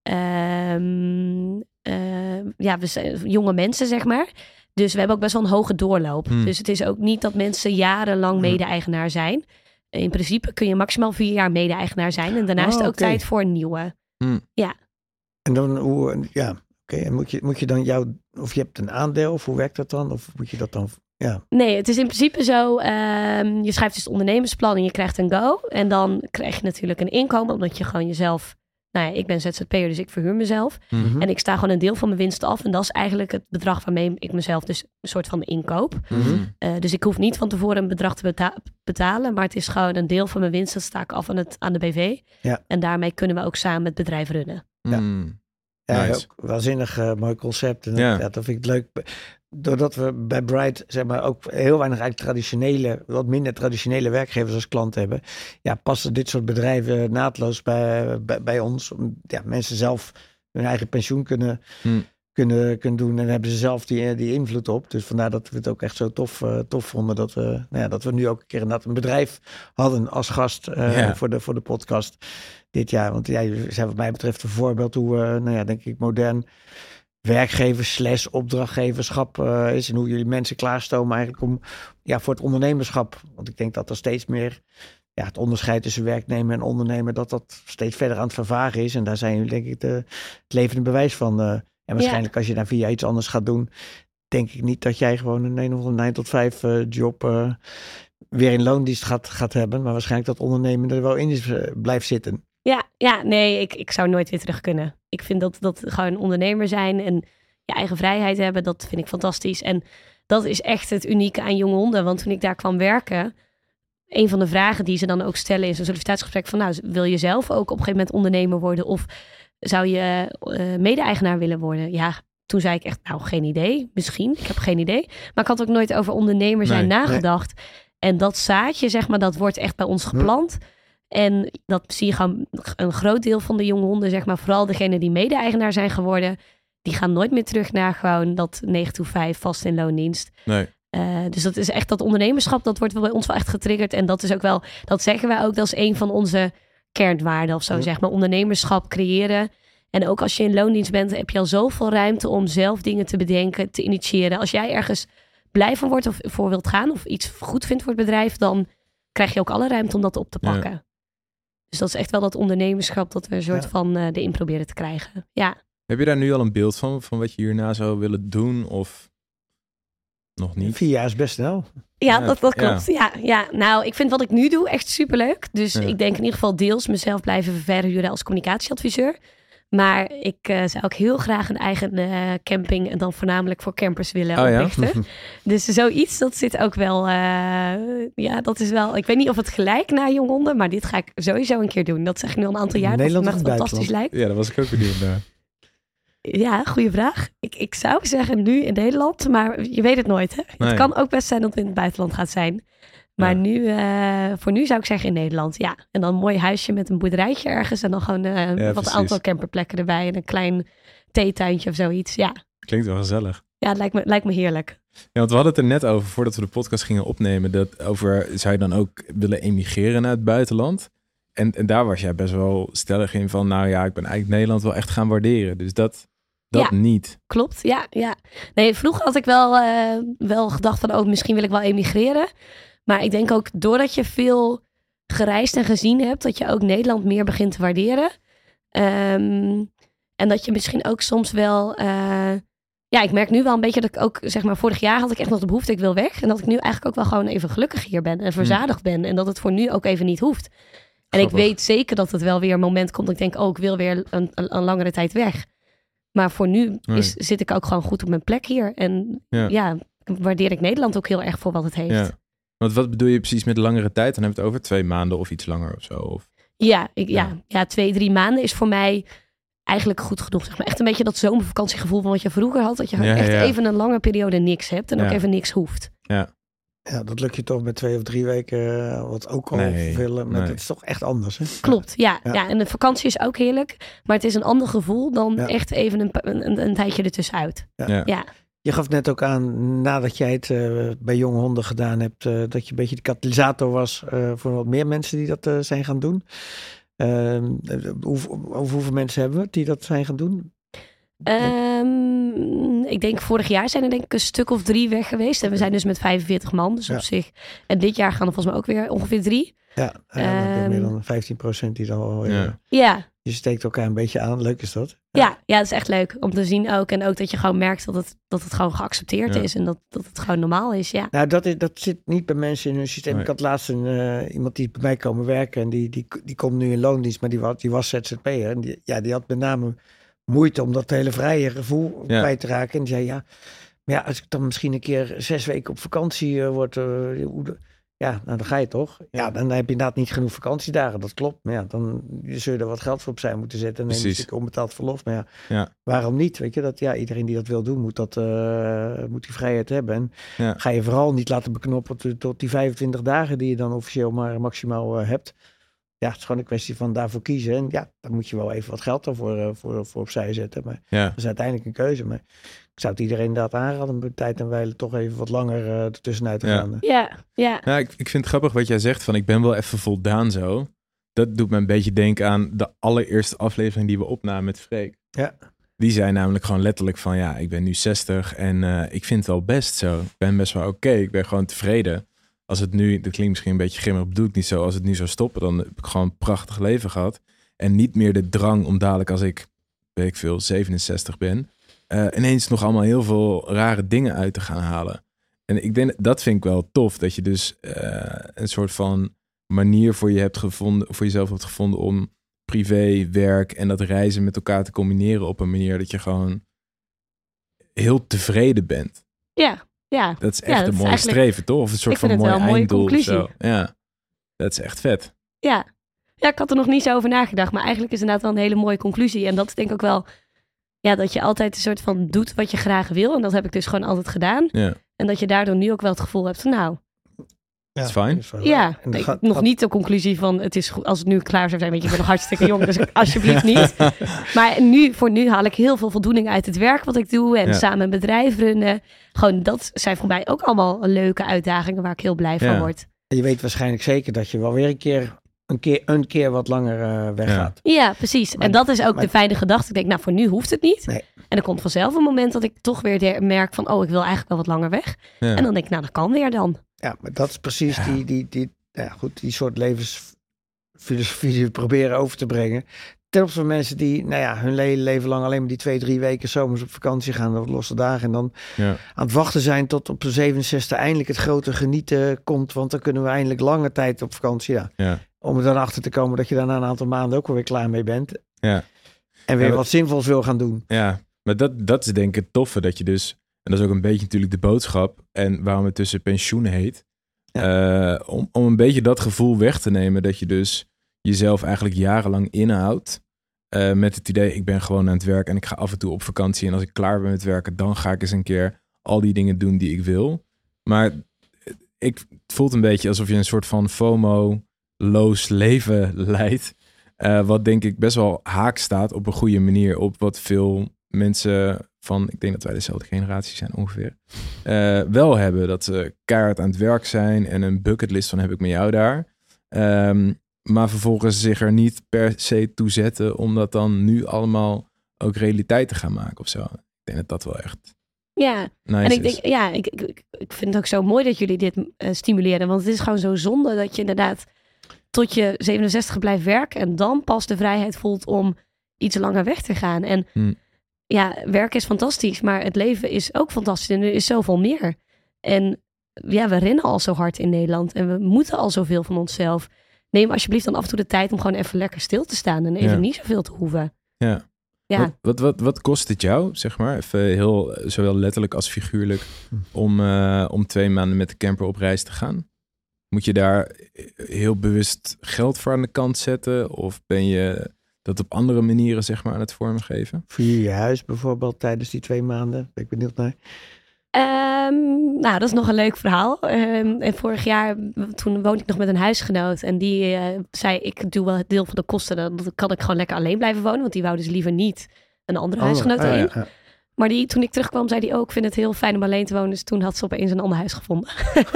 ehm, eh, ja, we zijn jonge mensen zeg maar. Dus we hebben ook best wel een hoge doorloop. Hmm. Dus het is ook niet dat mensen jarenlang Hmm. mede-eigenaar zijn. In principe kun je maximaal vier jaar mede-eigenaar zijn. En daarna is Oh, het ook tijd voor een nieuwe. En dan hoe, ja, oké. En moet je, moet je dan jouw, of je hebt een aandeel, of hoe werkt dat dan? Of moet je dat dan, ja. Nee, het is in principe zo. ehm, je schrijft dus het ondernemersplan en je krijgt een go. En dan krijg je natuurlijk een inkomen, omdat je gewoon jezelf. Nou ja, ik ben ZZP'er, dus ik verhuur mezelf. Mhm. En ik sta gewoon een deel van mijn winst af. En dat is eigenlijk het bedrag waarmee ik mezelf dus een soort van inkoop. Mhm. Eh, dus ik hoef niet van tevoren een bedrag te beta- betalen. Maar het is gewoon een deel van mijn winst. Dat sta ik af aan, het, aan de BV. Ja. En daarmee kunnen we ook samen het bedrijf runnen. Ja. Mm. Ja, Nice. ook waanzinnig eh, mooi concept. En Ja. ja. dat vind ik leuk. Doordat we bij Bright zeg maar, ook heel weinig eigenlijk traditionele, wat minder traditionele werkgevers als klant hebben, ja, passen dit soort bedrijven naadloos bij, bij, bij ons. Om ja, mensen zelf hun eigen pensioen kunnen, Hmm. kunnen, kunnen doen. En hebben ze zelf die, die invloed op. Dus vandaar dat we het ook echt zo tof, eh, tof vonden dat we, nou ja, dat we nu ook een keer inderdaad een bedrijf hadden als gast eh, Ja. voor, de, voor de podcast dit jaar. Want ja, jullie zijn wat mij betreft een voorbeeld hoe, eh, nou ja, denk ik, modern werkgevers slash opdrachtgeverschap eh, is. En hoe jullie mensen klaarstomen eigenlijk om, ja, voor het ondernemerschap. Want ik denk dat er steeds meer ja, het onderscheid tussen werknemer en ondernemer, dat dat steeds verder aan het vervagen is. En daar zijn jullie denk ik de, het levende bewijs van. eh. en waarschijnlijk als je daar via iets anders gaat doen, denk ik niet dat jij gewoon een een of andere 9 tot 5 eh, job weer in loondienst gaat, gaat hebben. Maar waarschijnlijk dat ondernemen er wel in is, blijft zitten. Ja, ja nee, ik, ik zou nooit weer terug kunnen. Ik vind dat, dat gewoon ondernemer zijn en je eigen vrijheid hebben, dat vind ik fantastisch. En dat is echt het unieke aan jonge honden. Want toen ik daar kwam werken, een van de vragen die ze dan ook stellen in zo'n sollicitatiegesprek van, nou, wil je zelf ook op een gegeven moment ondernemer worden of zou je eh, mede-eigenaar willen worden? Ja, toen zei ik echt, nou, geen idee. Misschien, ik heb geen idee. Maar ik had ook nooit over ondernemer zijn Nee, nagedacht. En dat zaadje, zeg maar, dat wordt echt bij ons geplant. En dat zie je gewoon een groot deel van de jonge honden, zeg maar, vooral degene die mede-eigenaar zijn geworden, die gaan nooit meer terug naar gewoon dat 9 to 5 vast in loondienst. Nee. Eh, dus dat is echt dat ondernemerschap, dat wordt wel bij ons wel echt getriggerd. En dat is ook wel, dat zeggen wij ook, dat is een van onze kernwaarden of zo, Ja. zeg maar. Ondernemerschap creëren. En ook als je in loondienst bent, heb je al zoveel ruimte om zelf dingen te bedenken, te initiëren. Als jij ergens blij van wordt of voor wilt gaan of iets goed vindt voor het bedrijf, dan krijg je ook alle ruimte om dat op te Ja. Dus dat is echt wel dat ondernemerschap dat we een soort Ja. van eh erin proberen te krijgen. Ja. Heb je daar nu al een beeld van, van wat je hierna zou willen doen of nog niet? Vier jaar is best snel. Ja, Ja, dat, dat ja. klopt. Ja. Ja, nou, ik vind wat ik nu doe echt superleuk. Dus Ja. ik denk in ieder geval deels mezelf blijven verhuren als communicatieadviseur. Maar ik eh, zou ook heel graag een eigen eh, camping en dan voornamelijk voor campers willen Oh ja? oprichten. Dus zoiets, dat zit ook wel, eh, ja, dat is wel, ik weet niet of het gelijk na jong honden, maar dit ga ik sowieso een keer doen. Dat zeg ik nu al een aantal jaar, dat het Nederland echt het fantastisch lijkt. Ja, dat was ik ook benieuwd naar. Ja, goede vraag. Ik, ik zou zeggen nu in Nederland, maar je weet het nooit. Hè? Nee. Het kan ook best zijn dat het in het buitenland gaat zijn. Maar Ja. nu, eh, voor nu zou ik zeggen in Nederland, ja. En dan een mooi huisje met een boerderijtje ergens en dan gewoon eh, wat precies. aantal camperplekken erbij en een klein theetuintje of zoiets. Ja, Klinkt wel gezellig. ja het lijkt me, lijkt me heerlijk. Ja, want we hadden het er net over, voordat we de podcast gingen opnemen, dat over, zou je dan ook willen emigreren naar het buitenland? En, en daar was jij best wel stellig in van, nou ja, ik ben eigenlijk Nederland wel echt gaan waarderen. Dus dat, dat Ja. niet. Klopt, ja, ja. Nee, vroeger had ik wel, eh, wel gedacht van, oh, misschien wil ik wel emigreren. Maar ik denk ook, doordat je veel gereisd en gezien hebt, dat je ook Nederland meer begint te waarderen. Ehm, en dat je misschien ook soms wel, eh, ja, ik merk nu wel een beetje dat ik ook, zeg maar, vorig jaar had ik echt nog de behoefte, ik wil weg. En dat ik nu eigenlijk ook wel gewoon even gelukkig hier ben en verzadigd ben. En dat het voor nu ook even niet hoeft. En ik weet zeker dat het wel weer een moment komt dat ik denk, oh, ik wil weer een, een, een langere tijd weg. Maar voor nu Nee. is, zit ik ook gewoon goed op mijn plek hier. En Ja. ja. waardeer ik Nederland ook heel erg voor wat het heeft. Ja. Want wat bedoel je precies met langere tijd? Dan hebben we het over twee maanden of iets langer of zo. Of... Ja, ik, ja. Ja. Ja. twee, drie maanden is voor mij eigenlijk goed genoeg. Zeg maar. Echt een beetje dat zomervakantiegevoel van wat je vroeger had. Dat je gewoon Ja, echt ja. even een lange periode niks hebt. En ook Ja. even niks hoeft. Ja, dat lukt je toch met twee of drie weken, eh, wat ook al Nee, veel. maar nee. Het is toch echt anders, hè? Klopt, ja, Ja. ja. En de vakantie is ook heerlijk. Maar het is een ander gevoel dan Ja. echt even een, een, een tijdje ertussenuit. Ja. ja. Je gaf net ook aan, nadat jij het eh, bij jonge honden gedaan hebt, eh, dat je een beetje de katalysator was eh, voor wat meer mensen die dat eh, zijn gaan doen. Ehm, eh, hoe, over hoeveel mensen hebben we die dat zijn gaan doen? Ehm, ik denk vorig jaar zijn er denk ik een stuk of drie weg geweest. En we zijn dus met 45 man. Dus Ja. op zich. En dit jaar gaan er volgens mij ook weer ongeveer drie. Ja, je Ehm, meer dan 15% die dan al. Ja. Ja, Je steekt elkaar een beetje aan. Leuk is dat. Ja, ja, het is echt leuk om te zien ook. En ook dat je gewoon merkt dat het, dat het gewoon geaccepteerd Ja. is. En dat, dat het gewoon normaal is, ja. Nou, dat, is, dat zit niet bij mensen in hun systeem. Nee. Ik had laatst een, eh, iemand die bij mij komen werken en die, die, die komt nu in loondienst, maar die was, die was ZZP'er. En die, ja, die had met name moeite om dat hele vrije gevoel Ja. kwijt te raken. En die zei, ja, maar ja, als ik dan misschien een keer zes weken op vakantie eh, word, eh, hoe de- ja, nou dan ga je toch. Ja, dan heb je inderdaad niet genoeg vakantiedagen, dat klopt. Maar ja, dan zul je er wat geld voor opzij moeten zetten en neem je een stuk onbetaald verlof. Maar ja, Ja. waarom niet? Weet je, dat ja, iedereen die dat wil doen, moet, dat, eh, moet die vrijheid hebben. En Ja. ga je vooral niet laten beknoppen tot, tot die 25 dagen die je dan officieel maar maximaal eh, hebt. Ja, het is gewoon een kwestie van daarvoor kiezen. En ja, dan moet je wel even wat geld daarvoor eh, voor, voor opzij zetten. Maar Ja. dat is uiteindelijk een keuze. Maar ik zou het iedereen inderdaad aanraden om bij tijd en wijle toch even wat langer eh ertussenuit te Ja. gaan. Ja, ja. Ja, ik, ik vind het grappig wat jij zegt van ik ben wel even voldaan zo. Dat doet me een beetje denken aan de allereerste aflevering die we opnamen met Freek. Ja. Die zei namelijk gewoon letterlijk van ja, ik ben nu 60 en eh, ik vind het wel best zo. Ik ben best wel oké, ik ben gewoon tevreden. Als het nu, dat klinkt misschien een beetje grimmig, bedoel ik niet zo. Als het nu zou stoppen, dan heb ik gewoon een prachtig leven gehad. En niet meer de drang om dadelijk als ik, weet ik veel, 67 ben, eh, ineens nog allemaal heel veel rare dingen uit te gaan halen. En ik denk, dat vind ik wel tof, dat je dus eh, een soort van manier voor je hebt gevonden, voor jezelf hebt gevonden om privé, werk en dat reizen met elkaar te combineren op een manier dat je gewoon heel tevreden bent. Ja, ja. Dat is Ja, echt dat een mooie streven, toch? Of een soort van mooi einddoel. of zo. Ja, dat is echt vet. Ja. ja, ik had er nog niet zo over nagedacht. Maar eigenlijk is het inderdaad wel een hele mooie conclusie. En dat is denk ik ook wel... Ja, dat je altijd een soort van doet wat je graag wil. En dat heb ik dus gewoon altijd gedaan. Ja, En dat je daardoor nu ook wel het gevoel hebt van nou... Ja, fijn. is wel Ja. En ik- gaat- nog gaat- niet de conclusie van het is goed als het nu klaar zou zijn. Weet je, ik ben nog hartstikke jong, dus alsjeblieft niet. Maar nu, voor nu haal ik heel veel voldoening uit het werk wat ik doe. En Ja. samen een bedrijf runnen. Gewoon, dat zijn voor mij ook allemaal leuke uitdagingen waar ik heel blij van word. En je weet waarschijnlijk zeker dat je wel weer een keer een keer, een keer wat langer eh, weggaat. Ja, precies. Maar- en dat is ook maar- de fijne gedachte. Ik denk, nou, voor nu hoeft het niet. Nee. En er komt vanzelf een moment dat ik toch weer de- merk van, oh, ik wil eigenlijk wel wat langer weg. Ja. En dan denk ik, nou, dat kan weer dan. Ja, maar dat is precies die, die, die, ja, goed, die soort levensfilosofie die we proberen over te brengen. Ten opzichte van mensen die nou ja, hun le- leven lang alleen maar die twee, drie weken zomers op vakantie gaan, op losse dagen. En dan Ja. aan het wachten zijn tot op de 67 eindelijk het grote genieten komt. Want dan kunnen we eindelijk lange tijd op vakantie. Ja. Ja. Om er dan achter te komen dat je daar na een aantal maanden ook wel weer klaar mee bent. Ja. En weer Ja, wat zinvols wil gaan doen. Ja, maar dat, dat is denk ik het toffe. Dat je dus, en dat is ook een beetje natuurlijk de boodschap. En waarom het tussen pensioen heet. eh, om, om een beetje dat gevoel weg te nemen. Dat je dus jezelf eigenlijk jarenlang inhoudt. eh, met het idee, ik ben gewoon aan het werk en ik ga af en toe op vakantie. En als ik klaar ben met werken, dan ga ik eens een keer al die dingen doen die ik wil. Maar ik, het voelt een beetje alsof je een soort van FOMO-loos leven leidt. Eh, wat denk ik best wel haak staat op een goede manier op wat veel mensen van, ik denk dat wij dezelfde generatie zijn ongeveer, eh, wel hebben. Dat ze keihard aan het werk zijn en een bucketlist van heb ik met jou daar. Ehm, maar vervolgens zich er niet per se toe zetten om dat dan nu allemaal ook realiteit te gaan maken of zo. Ik denk dat dat wel echt Ja, nice en ik denk, ja, ik, ik, ik- ik vind het ook zo mooi dat jullie dit eh, stimuleren. Want het is gewoon zo zonde dat je inderdaad tot je 67 blijft werken. En dan pas de vrijheid voelt om iets langer weg te gaan. En Hmm. ja, werk is fantastisch, maar het leven is ook fantastisch. En er is zoveel meer. En ja, we rennen al zo hard in Nederland. En we moeten al zoveel van onszelf. Neem alsjeblieft dan af en toe de tijd om gewoon even lekker stil te staan. En even Ja. niet zoveel te hoeven. Ja. Ja. Wat, wat, wat, wat kost het jou, zeg maar, even heel, zowel letterlijk als figuurlijk, om, eh, om twee maanden met de camper op reis te gaan? Moet je daar heel bewust geld voor aan de kant zetten? Of ben je dat op andere manieren, zeg maar, aan het vormgeven? Verhuur je huis bijvoorbeeld tijdens die twee maanden. Ben ik benieuwd naar. Ehm, nou, dat is nog een leuk verhaal. Ehm, en vorig jaar, toen woonde ik nog met een huisgenoot. En die eh, zei, ik doe wel het deel van de kosten. Dan kan ik gewoon lekker alleen blijven wonen. Want die wou dus liever niet een andere huisgenoot Oh, erin. ja, ja. Maar die, toen ik terugkwam, zei hij ook, ik vind het heel fijn om alleen te wonen. Dus toen had ze opeens een ander huis gevonden.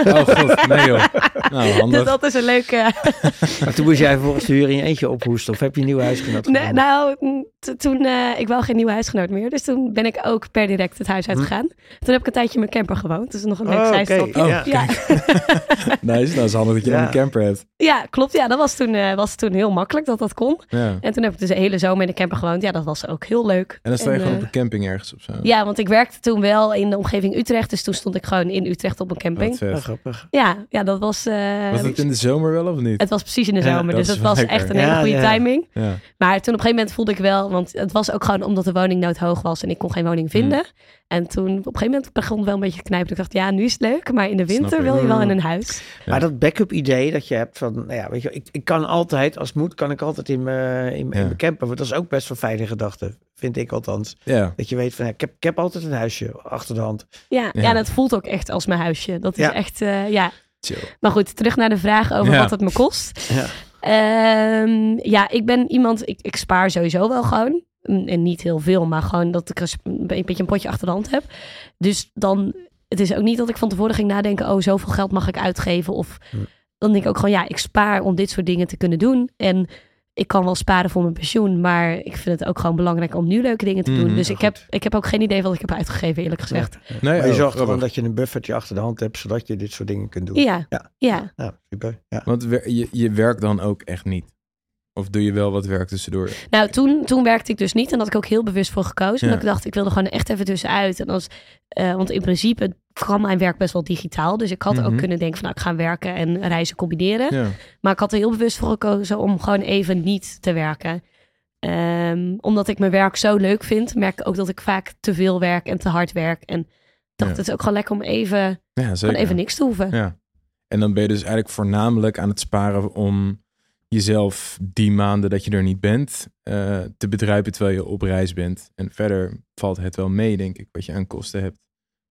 Oh god, nee joh. Nou, Dus handig. dat is een leuke... Maar toen moest jij vervolgens de huur in je eentje ophoesten. Of heb je een nieuw huisgenoot Nee, gevonden? nou, mm, toen, eh, ik wou geen nieuwe huisgenoot meer. Dus toen ben ik ook per direct het huis uitgegaan. Toen heb ik een tijdje in mijn camper gewoond. Dus nog een leuk Hm. Oh, oké. zijstapje. Oh, ja. Nice, nou is handig dat je Ja. een camper hebt. ja, klopt. Ja, dat was toen, eh, was toen heel makkelijk dat dat kon. Ja. En toen heb ik dus de hele zomer in de camper gewoond. Ja, dat was ook heel leuk. En dan sta je En, gewoon eh, op een camping ergens of zo. Ja, want ik werkte toen wel in de omgeving Utrecht. Dus toen stond ik gewoon in Utrecht op een camping. Oh, grappig. Ja, ja, dat was... eh, Was het in de zomer wel of niet? het was precies in de Ja, zomer. dus het was lekker. echt een hele Ja, goede ja. timing. Ja. Maar toen op een gegeven moment voelde ik wel... Want het was ook gewoon omdat de woningnood hoog was. En ik kon geen woning Hmm. vinden. En toen op een gegeven moment begon het wel een beetje te knijpen. Ik dacht, ja, nu is het leuk. Maar in de winter wil je wel in Mm. een huis. Ja. Maar dat backup idee dat je hebt van, nou ja, weet je, ik, ik kan altijd, als moet, kan ik altijd in mijn, in, Ja. in mijn camper. Want dat is ook best wel fijne gedachte, vind ik althans. Ja. Dat je weet van, ja, ik, heb, ik heb altijd een huisje achter de hand. Ja, ja. Ja. en het voelt ook echt als mijn huisje. Dat is Ja. echt, eh, ja. Chill. Maar goed, terug naar de vraag over Ja. wat het me kost. Ja. Ehm, ja, ik ben iemand, ik, ik spaar sowieso wel gewoon. Mm, En niet heel veel, maar gewoon dat ik een beetje een potje achter de hand heb. Dus dan, het is ook niet dat ik van tevoren ging nadenken, oh, zoveel geld mag ik uitgeven. Of Hm. dan denk ik ook gewoon, ja, ik spaar om dit soort dingen te kunnen doen. En ik kan wel sparen voor mijn pensioen, maar ik vind het ook gewoon belangrijk om nu leuke dingen te doen. Mhm, dus ik heb, ik heb ook geen idee wat ik heb uitgegeven, eerlijk gezegd. Nee. Nee, Maar je oh, zorgt gewoon dat je een buffertje achter de hand hebt, zodat je dit soort dingen kunt doen. Ja, Ja. ja. Ja, super. Ja. Want wer- je, je werkt dan ook echt niet? Of doe je wel wat werk tussendoor? Nou, toen, toen werkte ik dus niet. En daar had ik ook heel bewust voor gekozen. Ja. Omdat ik dacht, ik wilde gewoon echt even tussenuit. En als, eh, want in principe kwam mijn werk best wel digitaal. Dus ik had Mhm. ook kunnen denken van, nou, ik ga werken en reizen combineren. Ja. Maar ik had er heel bewust voor gekozen om gewoon even niet te werken. Ehm, omdat ik mijn werk zo leuk vind, merk ik ook dat ik vaak te veel werk en te hard werk. En dacht, Ja. het is ook gewoon lekker om even, even niks te hoeven. Ja. En dan ben je dus eigenlijk voornamelijk aan het sparen om jezelf die maanden dat je er niet bent eh, te bedruipen terwijl je op reis bent. En verder valt het wel mee, denk ik, wat je aan kosten hebt.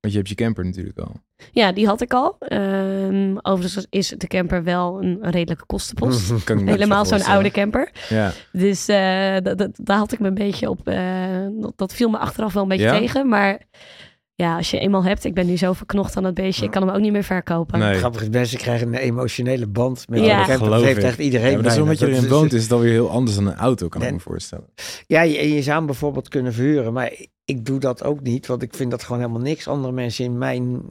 Want je hebt je camper natuurlijk al. Ja, die had ik al. Ehm, overigens is de camper wel een redelijke kostenpost. Helemaal zo zo'n oude camper. Ja, Dus eh, dat, daar had ik me een beetje op. eh, dat, dat viel me achteraf wel een beetje Ja? tegen. Maar ja, als je eenmaal hebt, ik ben nu zo verknocht aan dat beestje, ik kan hem ook niet meer verkopen. nee. Grappig is, mensen krijgen een emotionele band met Ja. een camper. Geloof Dat heeft echt iedereen Ja, maar dat omdat je erin woont, is het alweer heel anders dan een auto, kan ik me voorstellen. Ja, je, je zou hem bijvoorbeeld kunnen verhuren, maar ik doe dat ook niet, want ik vind dat gewoon helemaal niks. Andere mensen in mijn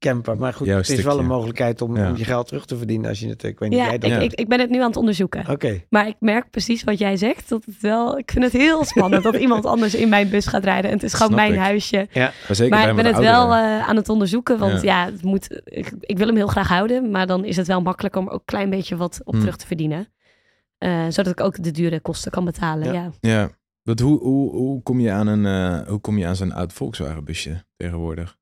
camper. Maar goed, Jouw het is wel een mogelijkheid om, Ja. om je geld terug te verdienen als je het, ik weet niet, Ja, jij ik, Ja. ik, ik ben het nu aan het onderzoeken. Oké. Maar ik merk precies wat jij zegt. Dat het wel, ik vind het heel spannend dat iemand anders in mijn bus gaat rijden. En het is gewoon Snap mijn ik. huisje. Maar zeker Maar ik ben het wel eh, aan het onderzoeken. Want ja, het moet, ik, ik wil hem heel graag houden. Maar dan is het wel makkelijker om ook een klein beetje wat op Hmm. terug te verdienen. Eh, zodat ik ook de dure kosten kan betalen. Ja. Ja. Ja, want hoe, hoe, hoe kom je aan, een, eh, hoe kom je aan zo'n oud Volkswagen busje tegenwoordig?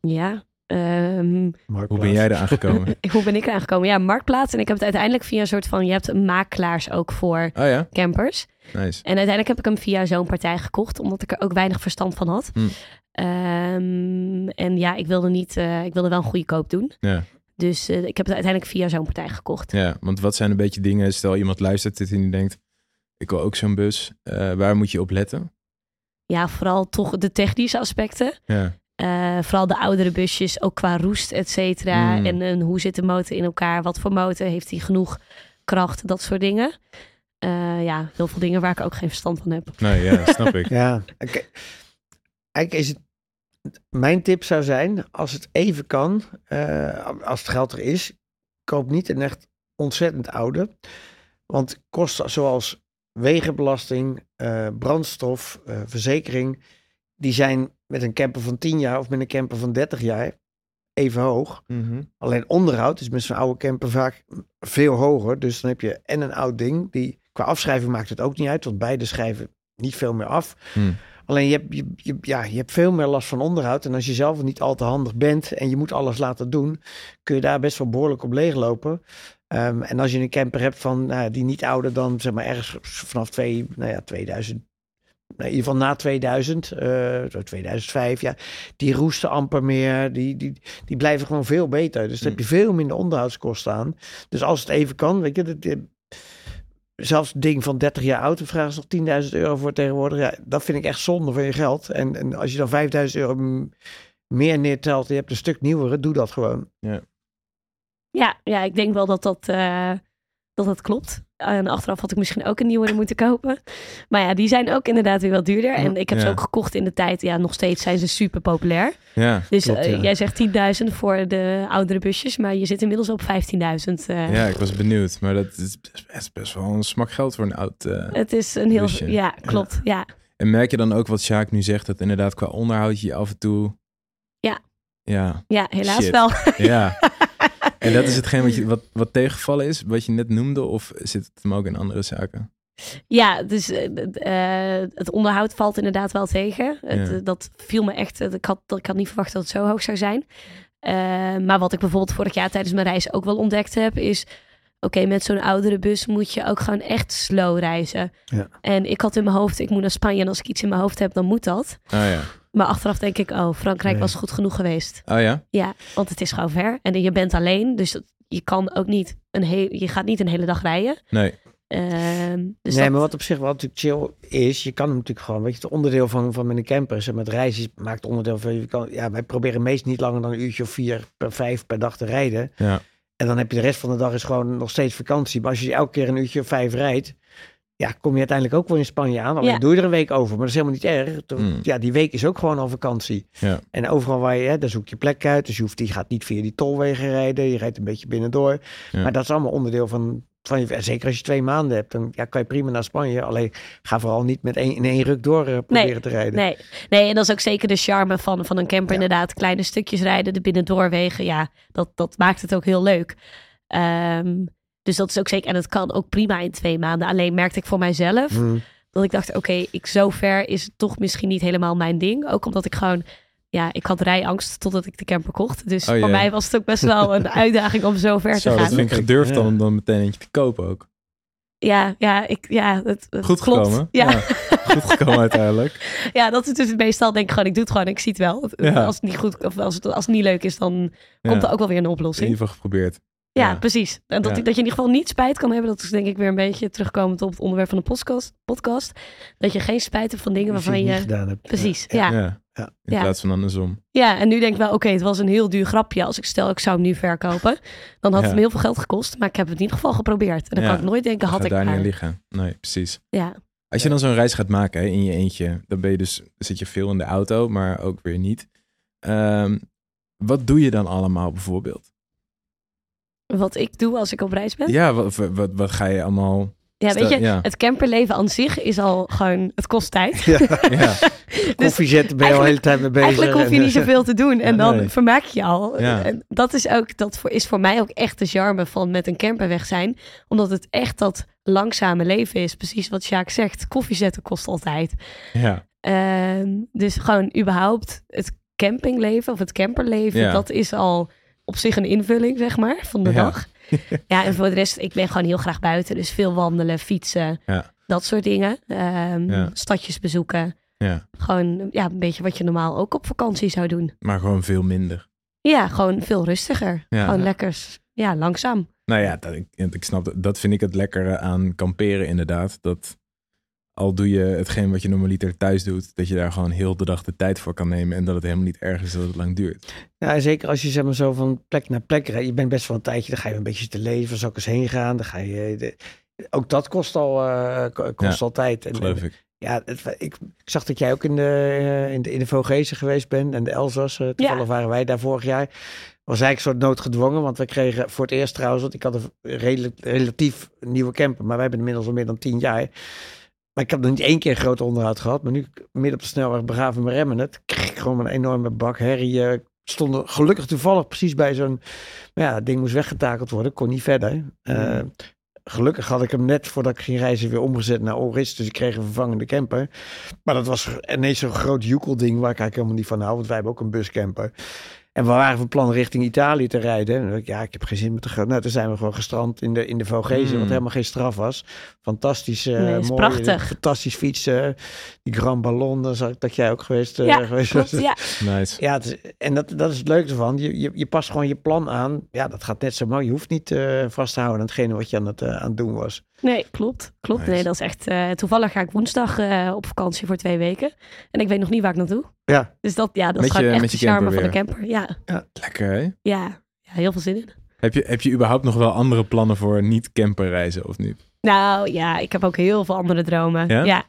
Ja. Ehm, Hoe ben jij eraan gekomen? hoe ben ik eraan gekomen? Ja, Marktplaats. En ik heb het uiteindelijk via een soort van... Je hebt makelaars ook voor oh ja, campers. nice. En uiteindelijk heb ik hem via zo'n partij gekocht. Omdat ik er ook weinig verstand van had. Hmm. Ehm, en ja, ik wilde, niet, eh, ik wilde wel een goede koop doen. Ja. Dus eh, ik heb het uiteindelijk via zo'n partij gekocht. Ja, want wat zijn een beetje dingen, stel iemand luistert dit en die denkt, ik wil ook zo'n bus. Eh, waar moet je op letten? Ja, vooral toch de technische aspecten. Ja, Eh, vooral de oudere busjes, ook qua roest, et cetera. Mm. En, en hoe zit de motor in elkaar? Wat voor motor? Heeft hij genoeg kracht? Dat soort dingen. Eh, ja, heel veel dingen waar ik ook geen verstand van heb. nee, ja, snap ik. Ja, oké. Eigenlijk is het. Mijn tip zou zijn, als het even kan, eh, als het geld er is, koop niet een echt ontzettend oude. Want kosten zoals wegenbelasting, eh, brandstof, eh, verzekering, die zijn met een camper van 10 jaar of met een camper van 30 jaar even hoog. Mhm. Alleen onderhoud is met zo'n oude camper vaak veel hoger. Dus dan heb je en een oud ding. Die, qua afschrijving maakt het ook niet uit. Want beide schrijven niet veel meer af. Hmm. Alleen je hebt, je, je- ja, je hebt veel meer last van onderhoud. En als je zelf niet al te handig bent en je moet alles laten doen, kun je daar best wel behoorlijk op leeglopen. Ehm, en als je een camper hebt van nou, die niet ouder dan zeg maar ergens vanaf twee, nou ja, 2000. Nou, In ieder geval na 2000, eh, zo 2005, ja, die roesten amper meer, die, die, die blijven gewoon veel beter. Dus dan heb je veel minder onderhoudskosten aan. Dus als het even kan, weet je, dat, eh, zelfs een ding van 30 jaar oud, dan vragen ze nog 10.000 euro voor tegenwoordig. Ja, dat vind ik echt zonde van je geld. En, en als je dan 5.000 euro meer neertelt en je hebt een stuk nieuwere, doe dat gewoon. Ja, ja ik denk wel dat dat, eh, dat, dat klopt. En achteraf had ik misschien ook een nieuwe moeten kopen. Maar ja, die zijn ook inderdaad weer wat duurder. En ik heb ze ook gekocht in de tijd. Ja, nog steeds zijn ze super populair. Ja, Dus Klopt, eh, jij zegt 10.000 voor de oudere busjes. Maar je zit inmiddels op 15.000. eh. ja, ik was benieuwd. Maar dat is best, best wel een smak geld voor een oud... eh, Het is een heel... Busje. Ja, klopt. Ja. En merk je dan ook wat Sjaak nu zegt, dat inderdaad qua onderhoud je af en toe... Ja. Ja, Ja, helaas Shit. wel. ja. En dat is hetgeen wat, je, wat, wat tegengevallen is, wat je net noemde, of zit het hem ook in andere zaken? Ja, dus eh, eh, het onderhoud valt inderdaad wel tegen. Het, Ja. dat viel me echt. eh, Ik had, ik had niet verwacht dat het zo hoog zou zijn. Eh, maar wat ik bijvoorbeeld vorig jaar tijdens mijn reis ook wel ontdekt heb, is. Oké, met zo'n oudere bus moet je ook gewoon echt slow reizen. Ja. En ik had in mijn hoofd, ik moet naar Spanje en als ik iets in mijn hoofd heb, dan moet dat. Oh ja. Maar achteraf denk ik, oh, Frankrijk Nee. was goed genoeg geweest. Oh ja? Ja, want het is gewoon ver. En je bent alleen, dus je kan ook niet een hele, je gaat niet een hele dag rijden. Nee. Ehm, dus nee, dat- maar wat op zich wel natuurlijk chill is, je kan hem natuurlijk gewoon, weet je, het onderdeel van, van met een camper is, en met reizen maakt onderdeel van, je kan, ja, wij proberen meestal niet langer dan een uurtje of vier per vijf per dag te rijden. Ja. En dan heb je de rest van de dag is gewoon nog steeds vakantie. Maar als je elke keer een uurtje of vijf rijdt, ja, kom je uiteindelijk ook wel in Spanje aan. Alleen Ja. doe je er een week over. Maar dat is helemaal niet erg. Toch- Mm. Ja, die week is ook gewoon al vakantie. Ja. En overal waar je, hè, daar zoek je plek uit. Dus je, hoeft, die gaat niet via die tolwegen rijden. Je rijdt een beetje binnendoor. Ja. Maar dat is allemaal onderdeel van, van je... Zeker als je twee maanden hebt, dan ja, kan je prima naar Spanje. Alleen ga vooral niet met één, in één ruk door eh, proberen te rijden. Nee. nee, en dat is ook zeker de charme van, van een camper. Ja. Inderdaad, kleine stukjes rijden, de binnendoorwegen. Ja, dat, dat maakt het ook heel leuk. Ehm, dus dat is ook zeker. En het kan ook prima in twee maanden. Alleen merkte ik voor mijzelf Mm. dat ik dacht: oké, ik zo ver is het toch misschien niet helemaal mijn ding. Ook omdat ik gewoon. Ja, ik had rijangst totdat ik de camper kocht. Dus Oh, voor ja. mij was het ook best wel een uitdaging om zo ver Zo, te dat gaan. vind ik gedurfd dan Ja. om dan meteen eentje te kopen ook. Ja, ja, ik, ja, het, het Goed klopt. gekomen. Ja. Goed gekomen uiteindelijk. Ja, dat is dus meestal denk ik gewoon, ik doe het gewoon, ik zie het wel. Ja. Als het niet goed of als het, als het niet leuk is, dan Ja. komt er ook wel weer een In oplossing. ieder geval geprobeerd. Ja, ja. precies. En dat, Ja. dat je in ieder geval niet spijt kan hebben, dat is denk ik weer een beetje terugkomend op het onderwerp van de podcast. podcast dat je geen spijt hebt van dingen je waarvan het je... niet gedaan hebt. Precies, Ja. ja. Ja. Ja. Ja. In Ja. plaats van andersom. en nu denk ik wel, oké, het was een heel duur grapje. Als ik stel, ik zou hem nu verkopen, dan had Ja. het me heel veel geld gekost. Maar ik heb het in ieder geval geprobeerd. En dan Ja. kan ik nooit denken, had ik daar niet maar. liggen. Nee, precies. Ja. Als je dan zo'n reis gaat maken hè, in je eentje, dan ben je dus, zit je veel in de auto, maar ook weer niet. Ehm, wat doe je dan allemaal bijvoorbeeld? Wat ik doe als ik op reis ben. Ja, wat, wat, wat ga je allemaal... Ja, weet je, ja. het camperleven aan zich is al gewoon, het kost tijd. Ja. Ja, Koffie zetten ben je al de hele tijd mee bezig. Eigenlijk hoef je En, niet eh, zoveel te doen en Ja, dan nee. vermaak je je al. Ja. En dat is ook dat voor, is voor mij ook echt de charme van met een camper weg zijn, omdat het echt dat langzame leven is. Precies wat Sjaak zegt. Koffie zetten kost altijd. ja, Ehm, dus gewoon überhaupt het campingleven of het camperleven, Ja. dat is al op zich een invulling, zeg maar, van de Ja. dag. ja, en voor de rest, ik ben gewoon heel graag buiten. Dus veel wandelen, fietsen, Ja. dat soort dingen. Ehm, Ja. Stadjes bezoeken. ja, Gewoon ja, een beetje wat je normaal ook op vakantie zou doen. maar gewoon veel minder. Ja, gewoon veel rustiger. Ja. Gewoon lekker, ja, langzaam. Nou ja, dat, ik, ik snap dat. Dat vind ik het lekkere aan kamperen inderdaad. Dat al doe je hetgeen wat je normaliter thuis doet, dat je daar gewoon heel de dag de tijd voor kan nemen en dat het helemaal niet erg is dat het lang duurt. Ja, zeker als je zeg maar zo van plek naar plek rijdt. Je bent best wel een tijdje, dan ga je een beetje te leven. Zal ik eens heen gaan? Dan ga je... De, ook dat kost al, eh, ko- kost Ja, al tijd. En, Geloof en- ik. Ja, het, ik, ik zag dat jij ook in de, eh, in de, in de Vogezen geweest bent en de Elzas. eh, toevallig waren wij daar vorig jaar. Was eigenlijk een soort noodgedwongen, want we kregen voor het eerst trouwens, want ik had een redelijk, relatief nieuwe camper, maar wij hebben inmiddels al meer dan tien jaar. Maar ik heb nog niet één keer groot onderhoud gehad, maar nu midden op de snelweg begraven mijn remmen het, kreeg ik gewoon een enorme bak herrie. eh, stonden gelukkig toevallig precies bij zo'n, maar ja, het ding moest weggetakeld worden, kon niet verder. Eh, Gelukkig had ik hem net voordat ik ging reizen weer omgezet naar Oris. Dus ik kreeg een vervangende camper. Maar dat was ineens zo'n groot joekelding waar ik eigenlijk helemaal niet van hou. Want wij hebben ook een buscamper. En we waren van plan richting Italië te rijden. En dan dacht ik, ja, ik heb geen zin meer te gaan. Nou, toen zijn we gewoon gestrand in de, in de Vogezen. Mm. Wat helemaal geen straf was. Fantastisch uh, Nee, mooi. prachtig. Fantastisch fietsen. Die Grand Ballon, daar zag ik dat jij ook geweest, eh, ja, geweest klopt, was. ja. Nice. Ja, het is- en dat, dat is het leuke ervan. Je, je, je past gewoon je plan aan. Ja, dat gaat net zo mooi. Je hoeft niet eh, vast te houden aan hetgene wat je aan het, eh, aan het doen was. Nee, klopt. Klopt. Nice. Nee, dat is echt... eh, toevallig ga ik woensdag eh, op vakantie voor twee weken. En ik weet nog niet waar ik naartoe. Ja. Dus dat, ja, dat Met is gewoon je- echt met de charme van de camper. Ja, Lekker hè? ja. ja, heel veel zin in. Heb je, heb je überhaupt nog wel andere plannen voor niet camperreizen of niet? Nou ja, ik heb ook heel veel andere dromen. Ja? Ja.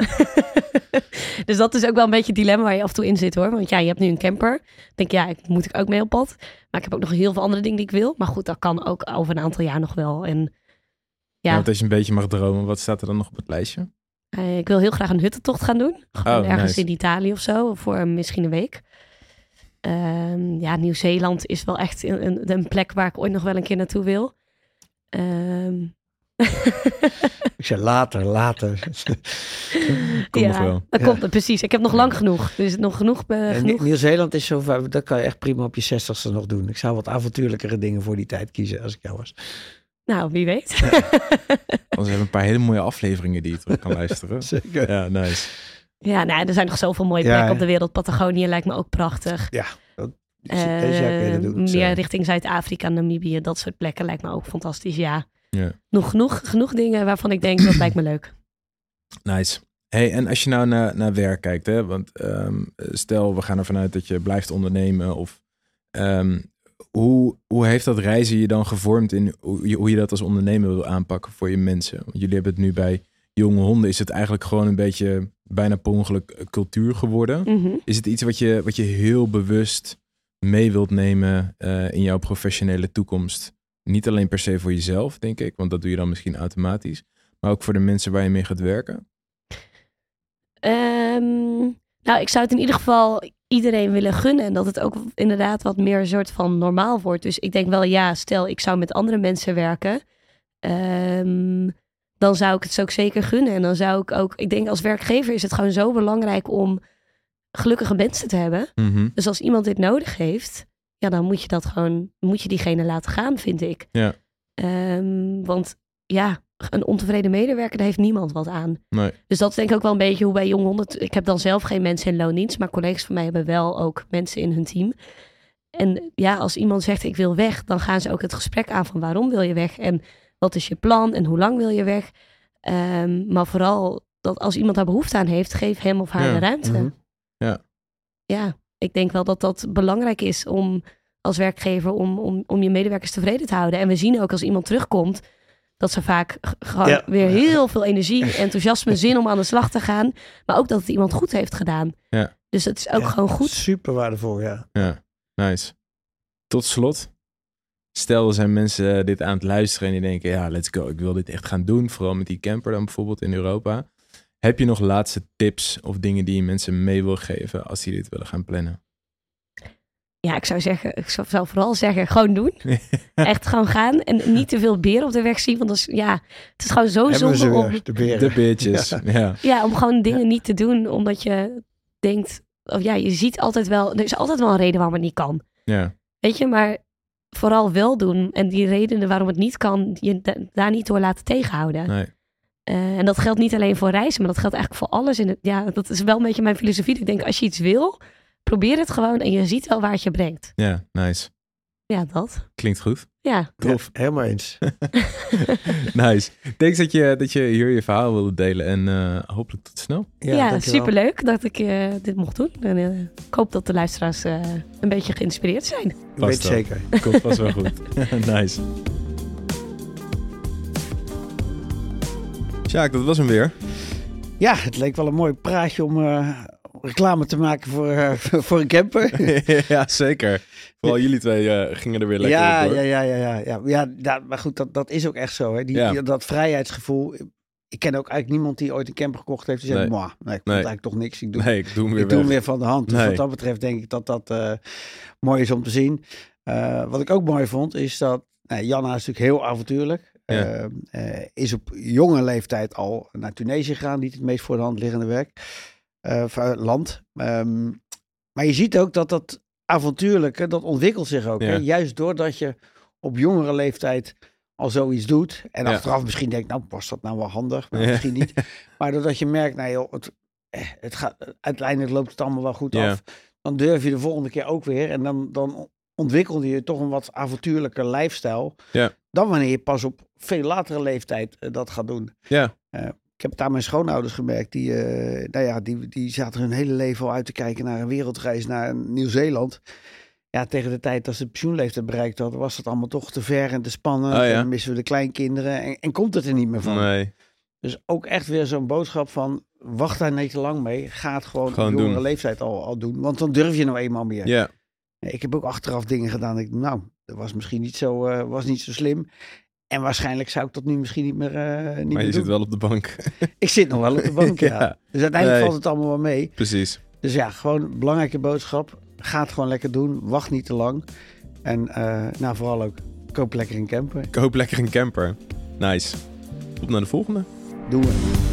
dus dat is ook wel een beetje het dilemma waar je af en toe in zit hoor. Want ja, je hebt nu een camper. Denk ja, ik, moet ik ook mee op pad. Maar ik heb ook nog heel veel andere dingen die ik wil. Maar goed, dat kan ook over een aantal jaar nog wel. En Ja. ja, want als je een beetje mag dromen, wat staat er dan nog op het lijstje? eh, ik wil heel graag een huttentocht gaan doen. Gewoon Oh, ergens nice. in Italië of zo. Voor misschien een week. Ehm, ja, Nieuw-Zeeland is wel echt een, een, plek waar ik ooit nog wel een keer naartoe wil. Ehm, Ik zei later, later. Komt nog wel. Dat Ja. komt precies. Ik heb nog lang genoeg. Dus nog genoeg. eh, En genoeg. Nieuw-Zeeland is zo ver, dat kan je echt prima op je zestigste nog doen. Ik zou wat avontuurlijkere dingen voor die tijd kiezen als ik jou was. Nou, wie weet. Want we hebben een paar hele mooie afleveringen die je terug kan luisteren. Zeker. Ja, nice. ja, nou, er zijn nog zoveel mooie Ja, plekken op de wereld. Patagonië lijkt me ook prachtig. Ja, dat, doen. Zo. meer richting Zuid-Afrika, Namibië, dat soort plekken lijkt me ook fantastisch. Ja, Ja. nog genoeg, genoeg dingen waarvan ik denk dat lijkt me leuk. Nice. Hey, en als je nou naar, naar werk kijkt, hè, want ehm, stel we gaan ervan uit dat je blijft ondernemen, of ehm, hoe, hoe heeft dat reizen je dan gevormd in hoe je, hoe je dat als ondernemer wil aanpakken voor je mensen? Want jullie hebben het nu bij jonge honden is het eigenlijk gewoon een beetje bijna per ongeluk eh, cultuur geworden. Mhm. Is het iets wat je, wat je heel bewust mee wilt nemen eh, in jouw professionele toekomst? Niet alleen per se voor jezelf, denk ik, want dat doe je dan misschien automatisch. Maar ook voor de mensen waar je mee gaat werken. Ehm, nou, ik zou het in ieder geval iedereen willen gunnen. En dat het ook inderdaad wat meer een soort van normaal wordt. Dus ik denk wel, ja, stel ik zou met andere mensen werken. ehm, dan zou ik het ze ook zeker gunnen. En dan zou ik ook, ik denk als werkgever is het gewoon zo belangrijk om gelukkige mensen te hebben. Mhm. Dus als iemand dit nodig heeft, ja, dan moet je dat gewoon, moet je diegene laten gaan, vind ik. Ja. Ehm, want ja, een ontevreden medewerker, daar heeft niemand wat aan. Nee. Dus dat is denk ik ook wel een beetje hoe bij Jong 100... Ik heb dan zelf geen mensen in loondienst, maar collega's van mij hebben wel ook mensen in hun team. En ja, als iemand zegt ik wil weg, dan gaan ze ook het gesprek aan van waarom wil je weg? En wat is je plan en hoe lang wil je weg? Ehm, maar vooral dat als iemand daar behoefte aan heeft, geef hem of haar Ja. de ruimte. Mhm. Ja. Ja, ik denk wel dat dat belangrijk is om als werkgever om, om, om je medewerkers tevreden te houden. En we zien ook als iemand terugkomt, dat ze vaak g- gewoon Ja. weer heel veel energie, enthousiasme, zin om aan de slag te gaan. Maar ook dat het iemand goed heeft gedaan. Ja. Dus het is ook Ja, gewoon goed. Super waardevol, ja. Ja, nice. Tot slot. Stel, er zijn mensen eh, dit aan het luisteren en die denken, ja, let's go. Ik wil dit echt gaan doen. Vooral met die camper dan bijvoorbeeld in Europa. Heb je nog laatste tips of dingen die je mensen mee wil geven als die dit willen gaan plannen? Ja, ik zou zeggen, ik zou vooral zeggen, gewoon doen. Echt gewoon gaan en niet te veel beren op de weg zien. Want dat is, ja, het is gewoon zo zonde om, de beren. De bitches. Ja. ja. ja, om gewoon dingen niet te doen. Omdat je denkt, of ja, je ziet altijd wel, er is altijd wel een reden waarom het niet kan. Weet je, maar vooral wel doen. En die redenen waarom het niet kan, je da- daar niet door laten tegenhouden. Nee. Eh, en dat geldt niet alleen voor reizen, maar dat geldt eigenlijk voor alles. In het, ja, dat is wel een beetje mijn filosofie. Ik denk, als je iets wil, probeer het gewoon en je ziet wel waar het je brengt. Ja, nice. Ja, dat. Klinkt goed. Ja, Tof. Ja, helemaal eens. nice. Thanks dat je, dat je hier je verhaal wilde delen en eh, hopelijk tot snel. ja, dankjewel. superleuk dat ik eh, dit mocht doen. En eh, ik hoop dat de luisteraars eh, een beetje geïnspireerd zijn. Ik weet Past wel. zeker. Komt pas wel goed. nice. Sjaak, dat was hem weer. Ja, het leek wel een mooi praatje om eh, reclame te maken voor, eh, voor een camper. ja, zeker. Vooral jullie twee eh, gingen er weer lekker ja, op ja, ja, ja, ja, ja. Ja, da- maar goed, dat, dat is ook echt zo. Hè. Die, Ja. die- dat vrijheidsgevoel. Ik ken ook eigenlijk niemand die ooit een camper gekocht heeft. Die zegt, Nee. "Mwah, nee, ik Nee. het eigenlijk toch niks. Ik doe, Nee, ik doe hem weer ik doe hem weer van de hand. Dus Nee. wat dat betreft denk ik dat dat eh, mooi is om te zien. Wat ik ook mooi vond, is dat nou, Janna is natuurlijk heel avontuurlijk. Ja. Eh, eh, is op jonge leeftijd al naar Tunesië gegaan. Niet het meest voor de hand liggende werk. Eh, eh, land. Ehm, maar je ziet ook dat dat avontuurlijke, dat ontwikkelt zich ook. Hè? Juist doordat je op jongere leeftijd al zoiets doet. En Ja. achteraf misschien denkt, nou was dat nou wel handig. Maar Ja. misschien niet. Maar doordat je merkt, nou joh, het, eh, het gaat, uiteindelijk loopt het allemaal wel goed af. Dan durf je de volgende keer ook weer. En dan, dan ontwikkelde je toch een wat avontuurlijke lifestyle. Ja. Dan wanneer je pas op veel latere leeftijd dat gaat doen. Ja. Ik heb het aan mijn schoonouders gemerkt. Die, eh, nou ja, die, die zaten hun hele leven al uit te kijken naar een wereldreis naar Nieuw-Zeeland. Ja, tegen de tijd dat ze de pensioenleeftijd bereikt hadden, was het allemaal toch te ver en te spannend. Oh ja. En missen we de kleinkinderen en, en komt het er niet meer van. Nee. Dus ook echt weer zo'n boodschap van, wacht daar niet te lang mee. Ga het gewoon, Gewoon op jongere doen. leeftijd al, al doen. Want dan durf je nou eenmaal meer. Ja. Ik heb ook achteraf dingen gedaan. Ik, nou, dat was misschien niet zo, eh, was niet zo slim. En waarschijnlijk zou ik dat nu misschien niet meer, eh niet Maar meer je doen. zit wel op de bank. Ik zit nog wel op de bank, ja. Ja. Dus uiteindelijk Nee. valt het allemaal wel mee. Precies. Dus ja, gewoon een belangrijke boodschap. Ga het gewoon lekker doen. Wacht niet te lang. En eh, nou, vooral ook, koop lekker een camper. Koop lekker een camper. Nice. Op naar de volgende. Doen we.